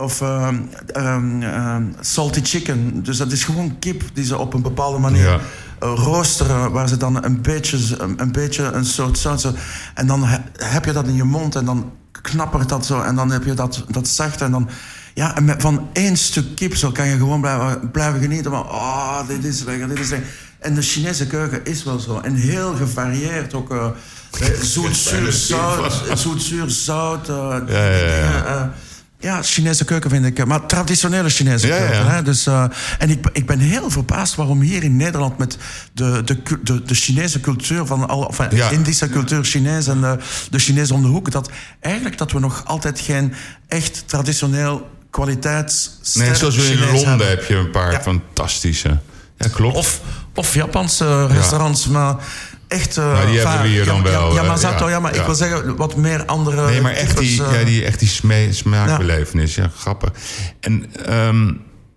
Of um, um, um, salty chicken. Dus dat is gewoon kip die ze op een bepaalde manier ja. uh, roosteren. Waar ze dan een beetje een, een, beetje een soort zout... En dan he, heb je dat in je mond en dan knappert dat zo. En dan heb je dat, dat zacht en dan... Ja, en met, van één stuk kip zo kan je gewoon blijven, blijven genieten. Van, oh, dit is lekker, dit is lekker. En de Chinese keuken is wel zo. En heel gevarieerd ook... Uh, Zoet, zuur, zout. Zoet, zuur, zout. Uh, Ja, ja, ja. uh, ja, Chinese keuken vind ik. Maar traditionele Chinese Ja, keuken. ja. Hè? Dus, uh, en ik, ik ben heel verbaasd waarom hier in Nederland met de, de, de, de Chinese cultuur van al, of, eh, Ja. Indische cultuur, Chinees en de, de Chinees om de hoek, dat eigenlijk dat we nog altijd geen echt traditioneel kwaliteits. Nee, zoals we in Chinees Londen hebben. heb je een paar fantastische. Ja, klopt. Of, of Japanse restaurants, maar echt... eh, Nou, die hebben we hier dan ja, wel, Ja, eh, ja, ja, maar ja. ik wil zeggen, wat meer andere... Nee, maar echt die, types, eh, ja, die, echt die sme- smaakbelevenis. Ja. grappig. En ehm,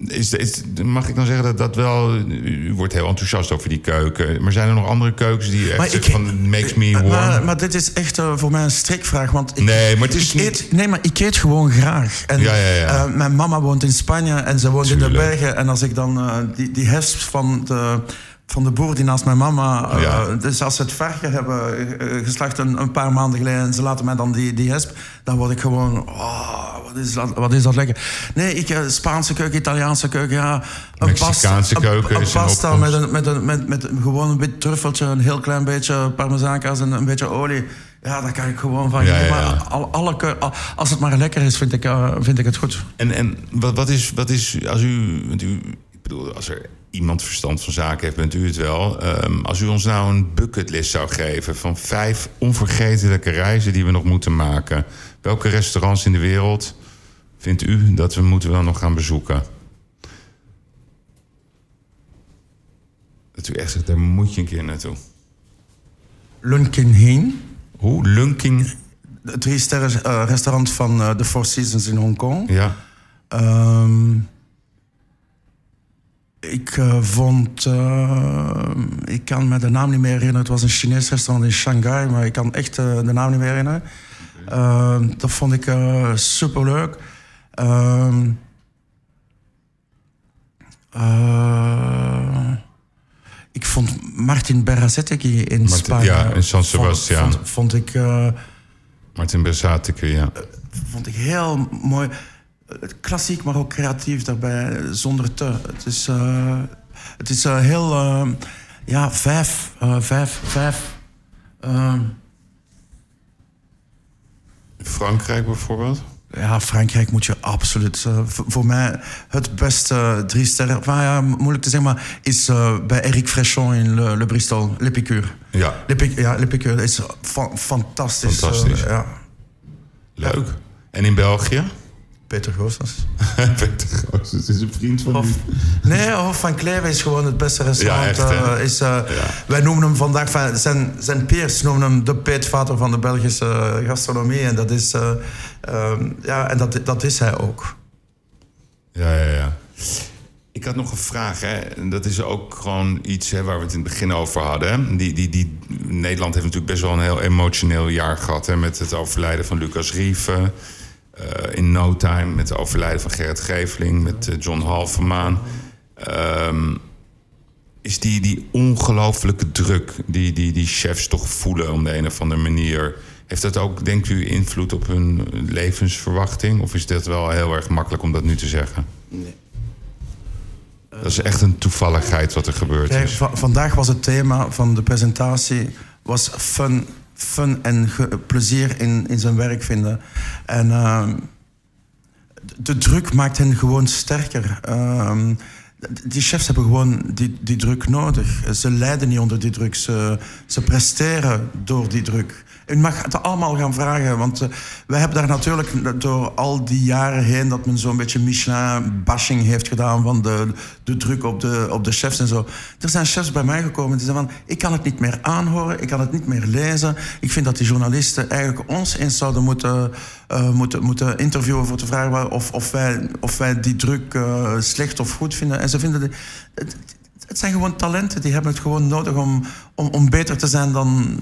is, is, mag ik dan zeggen dat dat wel... U wordt heel enthousiast over die keuken. Maar zijn er nog andere keukens die echt zeggen van... makes me warm? Maar, maar dit is echt voor mij een strikvraag. Want ik, Nee, maar het is ik niet- eet, Nee, maar ik eet gewoon graag. En, Ja, ja, ja. mijn mama woont in Spanje en ze woont in de bergen. En als ik dan die, die hesp van de, van de boer die naast mijn mama... eh, Ja. Dus als ze het varken hebben eh, geslacht een, een paar maanden geleden... en ze laten mij dan die, die hesp... dan word ik gewoon... Oh, wat, is dat, wat is dat lekker. Nee, ik, eh, Spaanse keuken, Italiaanse keuken, ja. Een Mexicaanse pasta, keuken een, is een pasta met, een, met, een, met, met gewoon een wit truffeltje... een heel klein beetje parmezaankaas en een beetje olie... Ja, daar kan ik gewoon van. Ja, ja. Maar al- alle als het maar lekker is, vind ik, vind ik het goed. En, en wat, wat, is, wat is, als u, want u, ik bedoel, als er iemand verstand van zaken heeft, bent u het wel. Ehm, als u ons nou een bucketlist zou geven van vijf onvergetelijke reizen die we nog moeten maken, welke restaurants in de wereld vindt u dat we moeten wel nog gaan bezoeken? Dat u echt zegt, daar moet je een keer naartoe. Lunkin Heen, Hoe? Lunking? het drie sterren eh, restaurant van eh, The Four Seasons in Hongkong. Ja. Ehm, ik eh, vond, eh, ik kan me de naam niet meer herinneren. Het was een Chinees restaurant in Shanghai, maar ik kan echt eh, de naam niet meer herinneren. Dat vond ik super superleuk. Ehm, eh, ik vond Martin Berazetegui in Martin- Spanje. ja, in San Sebastian. Vond, vond ik... Martin Bersateke, ja. vond ik heel mooi. Klassiek, maar ook creatief daarbij, zonder te. Het is, eh, het is eh, heel. eh, ja, vijf. vijf, vijf. Frankrijk bijvoorbeeld? ja, Frankrijk moet je absoluut. voor mij het beste drie sterren. Maar ja, mo- moeilijk te zeggen, maar is bij Eric Frechon in Le, Le Bristol, Le Piqûre. Ja, Le Pic- ja, Le Piqûre is fa- fantastisch. Fantastisch. ja, leuk. En in België? Peter Goossens. *laughs* Peter Groos, het is een vriend van Of, u. nee, Hof van Kleve is gewoon het beste restaurant. Ja, echt, hè? eh, is, eh, Wij noemen hem vandaag, van, zijn, zijn peers noemen hem de peetvader van de Belgische eh, gastronomie. En dat is, eh, ehm, ja, en dat, dat is hij ook. Ja, ja, ja. Ik had nog een vraag, hè. En dat is ook gewoon iets hè, waar we het in het begin over hadden. Hè. Die, die, die, Nederland heeft natuurlijk best wel een heel emotioneel jaar gehad... Hè, met het overlijden van Lucas Rieven. Eh, in No Time met het overlijden van Gerrit Geveling... met eh, John Halvermaan. Ehm, is die, die ongelooflijke druk die, die die chefs toch voelen... op de een of andere manier... Heeft dat ook, denkt u, invloed op hun levensverwachting? Of is dat wel heel erg makkelijk om dat nu te zeggen? Dat is echt een toevalligheid wat er gebeurd is. va- vandaag was het thema van de presentatie was fun, fun en plezier in, in zijn werk vinden. En ehm, de druk maakt hen gewoon sterker. Ehm, die chefs hebben gewoon die, die druk nodig. Ze lijden niet onder die druk. Ze, ze presteren door die druk. U mag het allemaal gaan vragen, want uh, wij hebben daar natuurlijk door al die jaren heen dat men zo'n beetje Michelin-bashing heeft gedaan van de, de druk op de, op de chefs en zo. Er zijn chefs bij mij gekomen die zeggen van ik kan het niet meer aanhoren, ik kan het niet meer lezen. Ik vind dat die journalisten eigenlijk ons eens zouden moeten, uh, moeten, moeten interviewen voor te vragen of, of, wij, of wij die druk uh, slecht of goed vinden. En ze vinden de, het zijn gewoon talenten, die hebben het gewoon nodig om, om, om beter te zijn dan,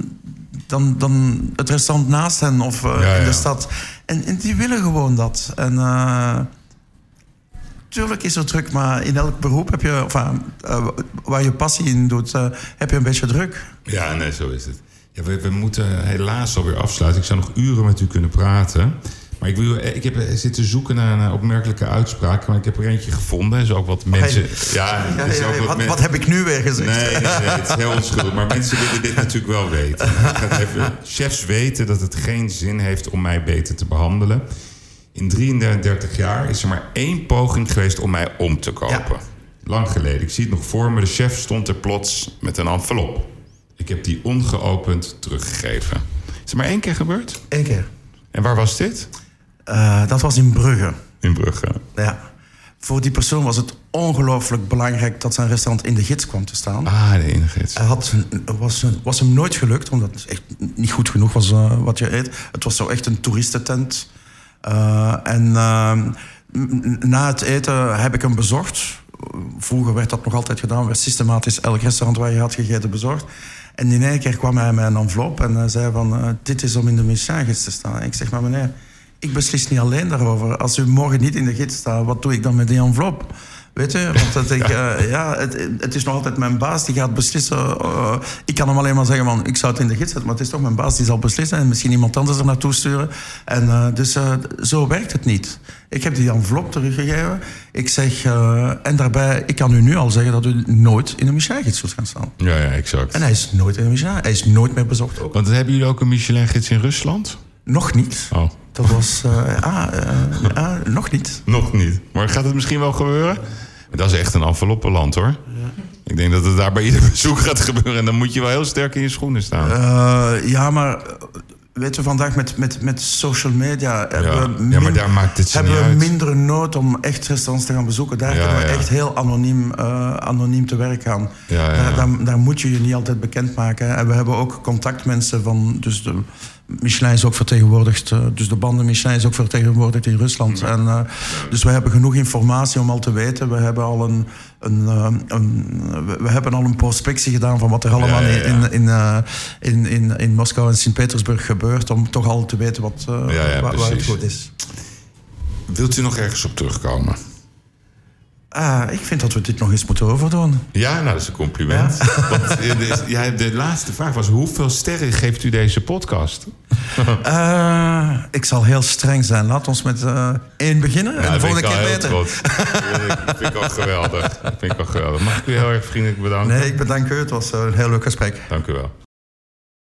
dan, dan het restaurant naast hen of uh, ja, in de ja. stad. En, en, die willen gewoon dat. En uh, tuurlijk is er druk, maar in elk beroep heb je, of, uh, waar je passie in doet, heb je een beetje druk. Ja, nee, zo is het. Ja, we, we moeten helaas alweer afsluiten. Ik zou nog uren met u kunnen praten. Maar ik, wil, ik heb zitten zoeken naar een opmerkelijke uitspraak, maar ik heb er eentje gevonden. Zo ook wat mensen. Ja, ja, is ook wat, wat, heb ik nu weer gezegd? Nee, nee, nee het is heel onschuldig. Maar mensen willen dit natuurlijk wel weten. Even, chefs weten dat het geen zin heeft om mij beter te behandelen. In 33 jaar is er maar één poging geweest om mij om te kopen. Lang geleden. Ik zie het nog voor me. De chef stond er plots met een envelop. Ik heb die ongeopend teruggegeven. Is het maar één keer gebeurd? Eén keer. En waar was dit? Uh, dat was in Brugge. In Brugge. Ja. Voor die persoon was het ongelooflijk belangrijk dat zijn restaurant in de gids kwam te staan. Ah, de in de gids. Hij had, was, was hem nooit gelukt, omdat het echt niet goed genoeg was uh, wat je eet. Het was zo echt een toeristentent. Uh, en na het eten heb ik hem bezocht. Vroeger werd dat nog altijd gedaan. werd systematisch elk restaurant waar je had gegeten bezorgd. En in één keer kwam hij met een envelop en zei van... Dit is om in de Michelin te staan. En ik zeg, maar meneer, ik beslis niet alleen daarover. Als u morgen niet in de gids staat, wat doe ik dan met die envelop? Weet je, want dat ik, uh, *laughs* ja, het, het, is nog altijd mijn baas die gaat beslissen. Uh, ik kan hem alleen maar zeggen, man, ik zou het in de gids zetten, maar het is toch mijn baas die zal beslissen en misschien iemand anders er naartoe sturen. En, uh, dus zo werkt het niet. Ik heb die envelop teruggegeven. Ik zeg, en daarbij, ik kan u nu al zeggen dat u nooit in de Michelin-gids zult gaan staan. Ja, ja, exact. En hij is nooit in de Michelin, hij is nooit meer bezocht ook. Want hebben jullie ook een Michelin-gids in Rusland? Nog niet. Oh. Dat was, ah, ah, nog niet. Nog niet. Maar gaat het misschien wel gebeuren? Dat is echt een enveloppenland hoor. Ja. Ik denk dat het daar bij ieder bezoek gaat gebeuren. En dan moet je wel heel sterk in je schoenen staan. Uh, ja, maar weet je, vandaag met, met, met social media hebben, ja. we, ja, maar daar maakt het hebben we minder nood om echt restaurants te gaan bezoeken. Daar kunnen we echt heel anoniem, uh, anoniem te werk gaan. Daar, daar, daar, moet je je niet altijd bekendmaken. En we hebben ook contactmensen van... Dus de, Michelin is ook vertegenwoordigd, dus de banden Michelin is ook vertegenwoordigd in Rusland. En, uh, dus we hebben genoeg informatie om al te weten. We hebben al een, een, een we hebben al een prospectie gedaan van wat er allemaal ja, ja, ja. In, in, uh, in, in, in Moskou en Sint-Petersburg gebeurt, om toch al te weten wat, uh, waar, waar het goed is. Wilt u nog ergens op terugkomen? Uh, ik vind dat we dit nog eens moeten overdoen. Ja, nou, dat is een compliment. Ja? *laughs* Want, ja, de laatste vraag was: hoeveel sterren geeft u deze podcast? uh, *laughs* ik zal heel streng zijn. Laat ons met uh, één beginnen en de volgende keer beter. dat vind ik ook *laughs* geweldig. Dat vind ik ook geweldig. Mag ik u heel erg vriendelijk bedanken? Nee, ik bedank u. Het was een heel leuk gesprek. Dank u wel.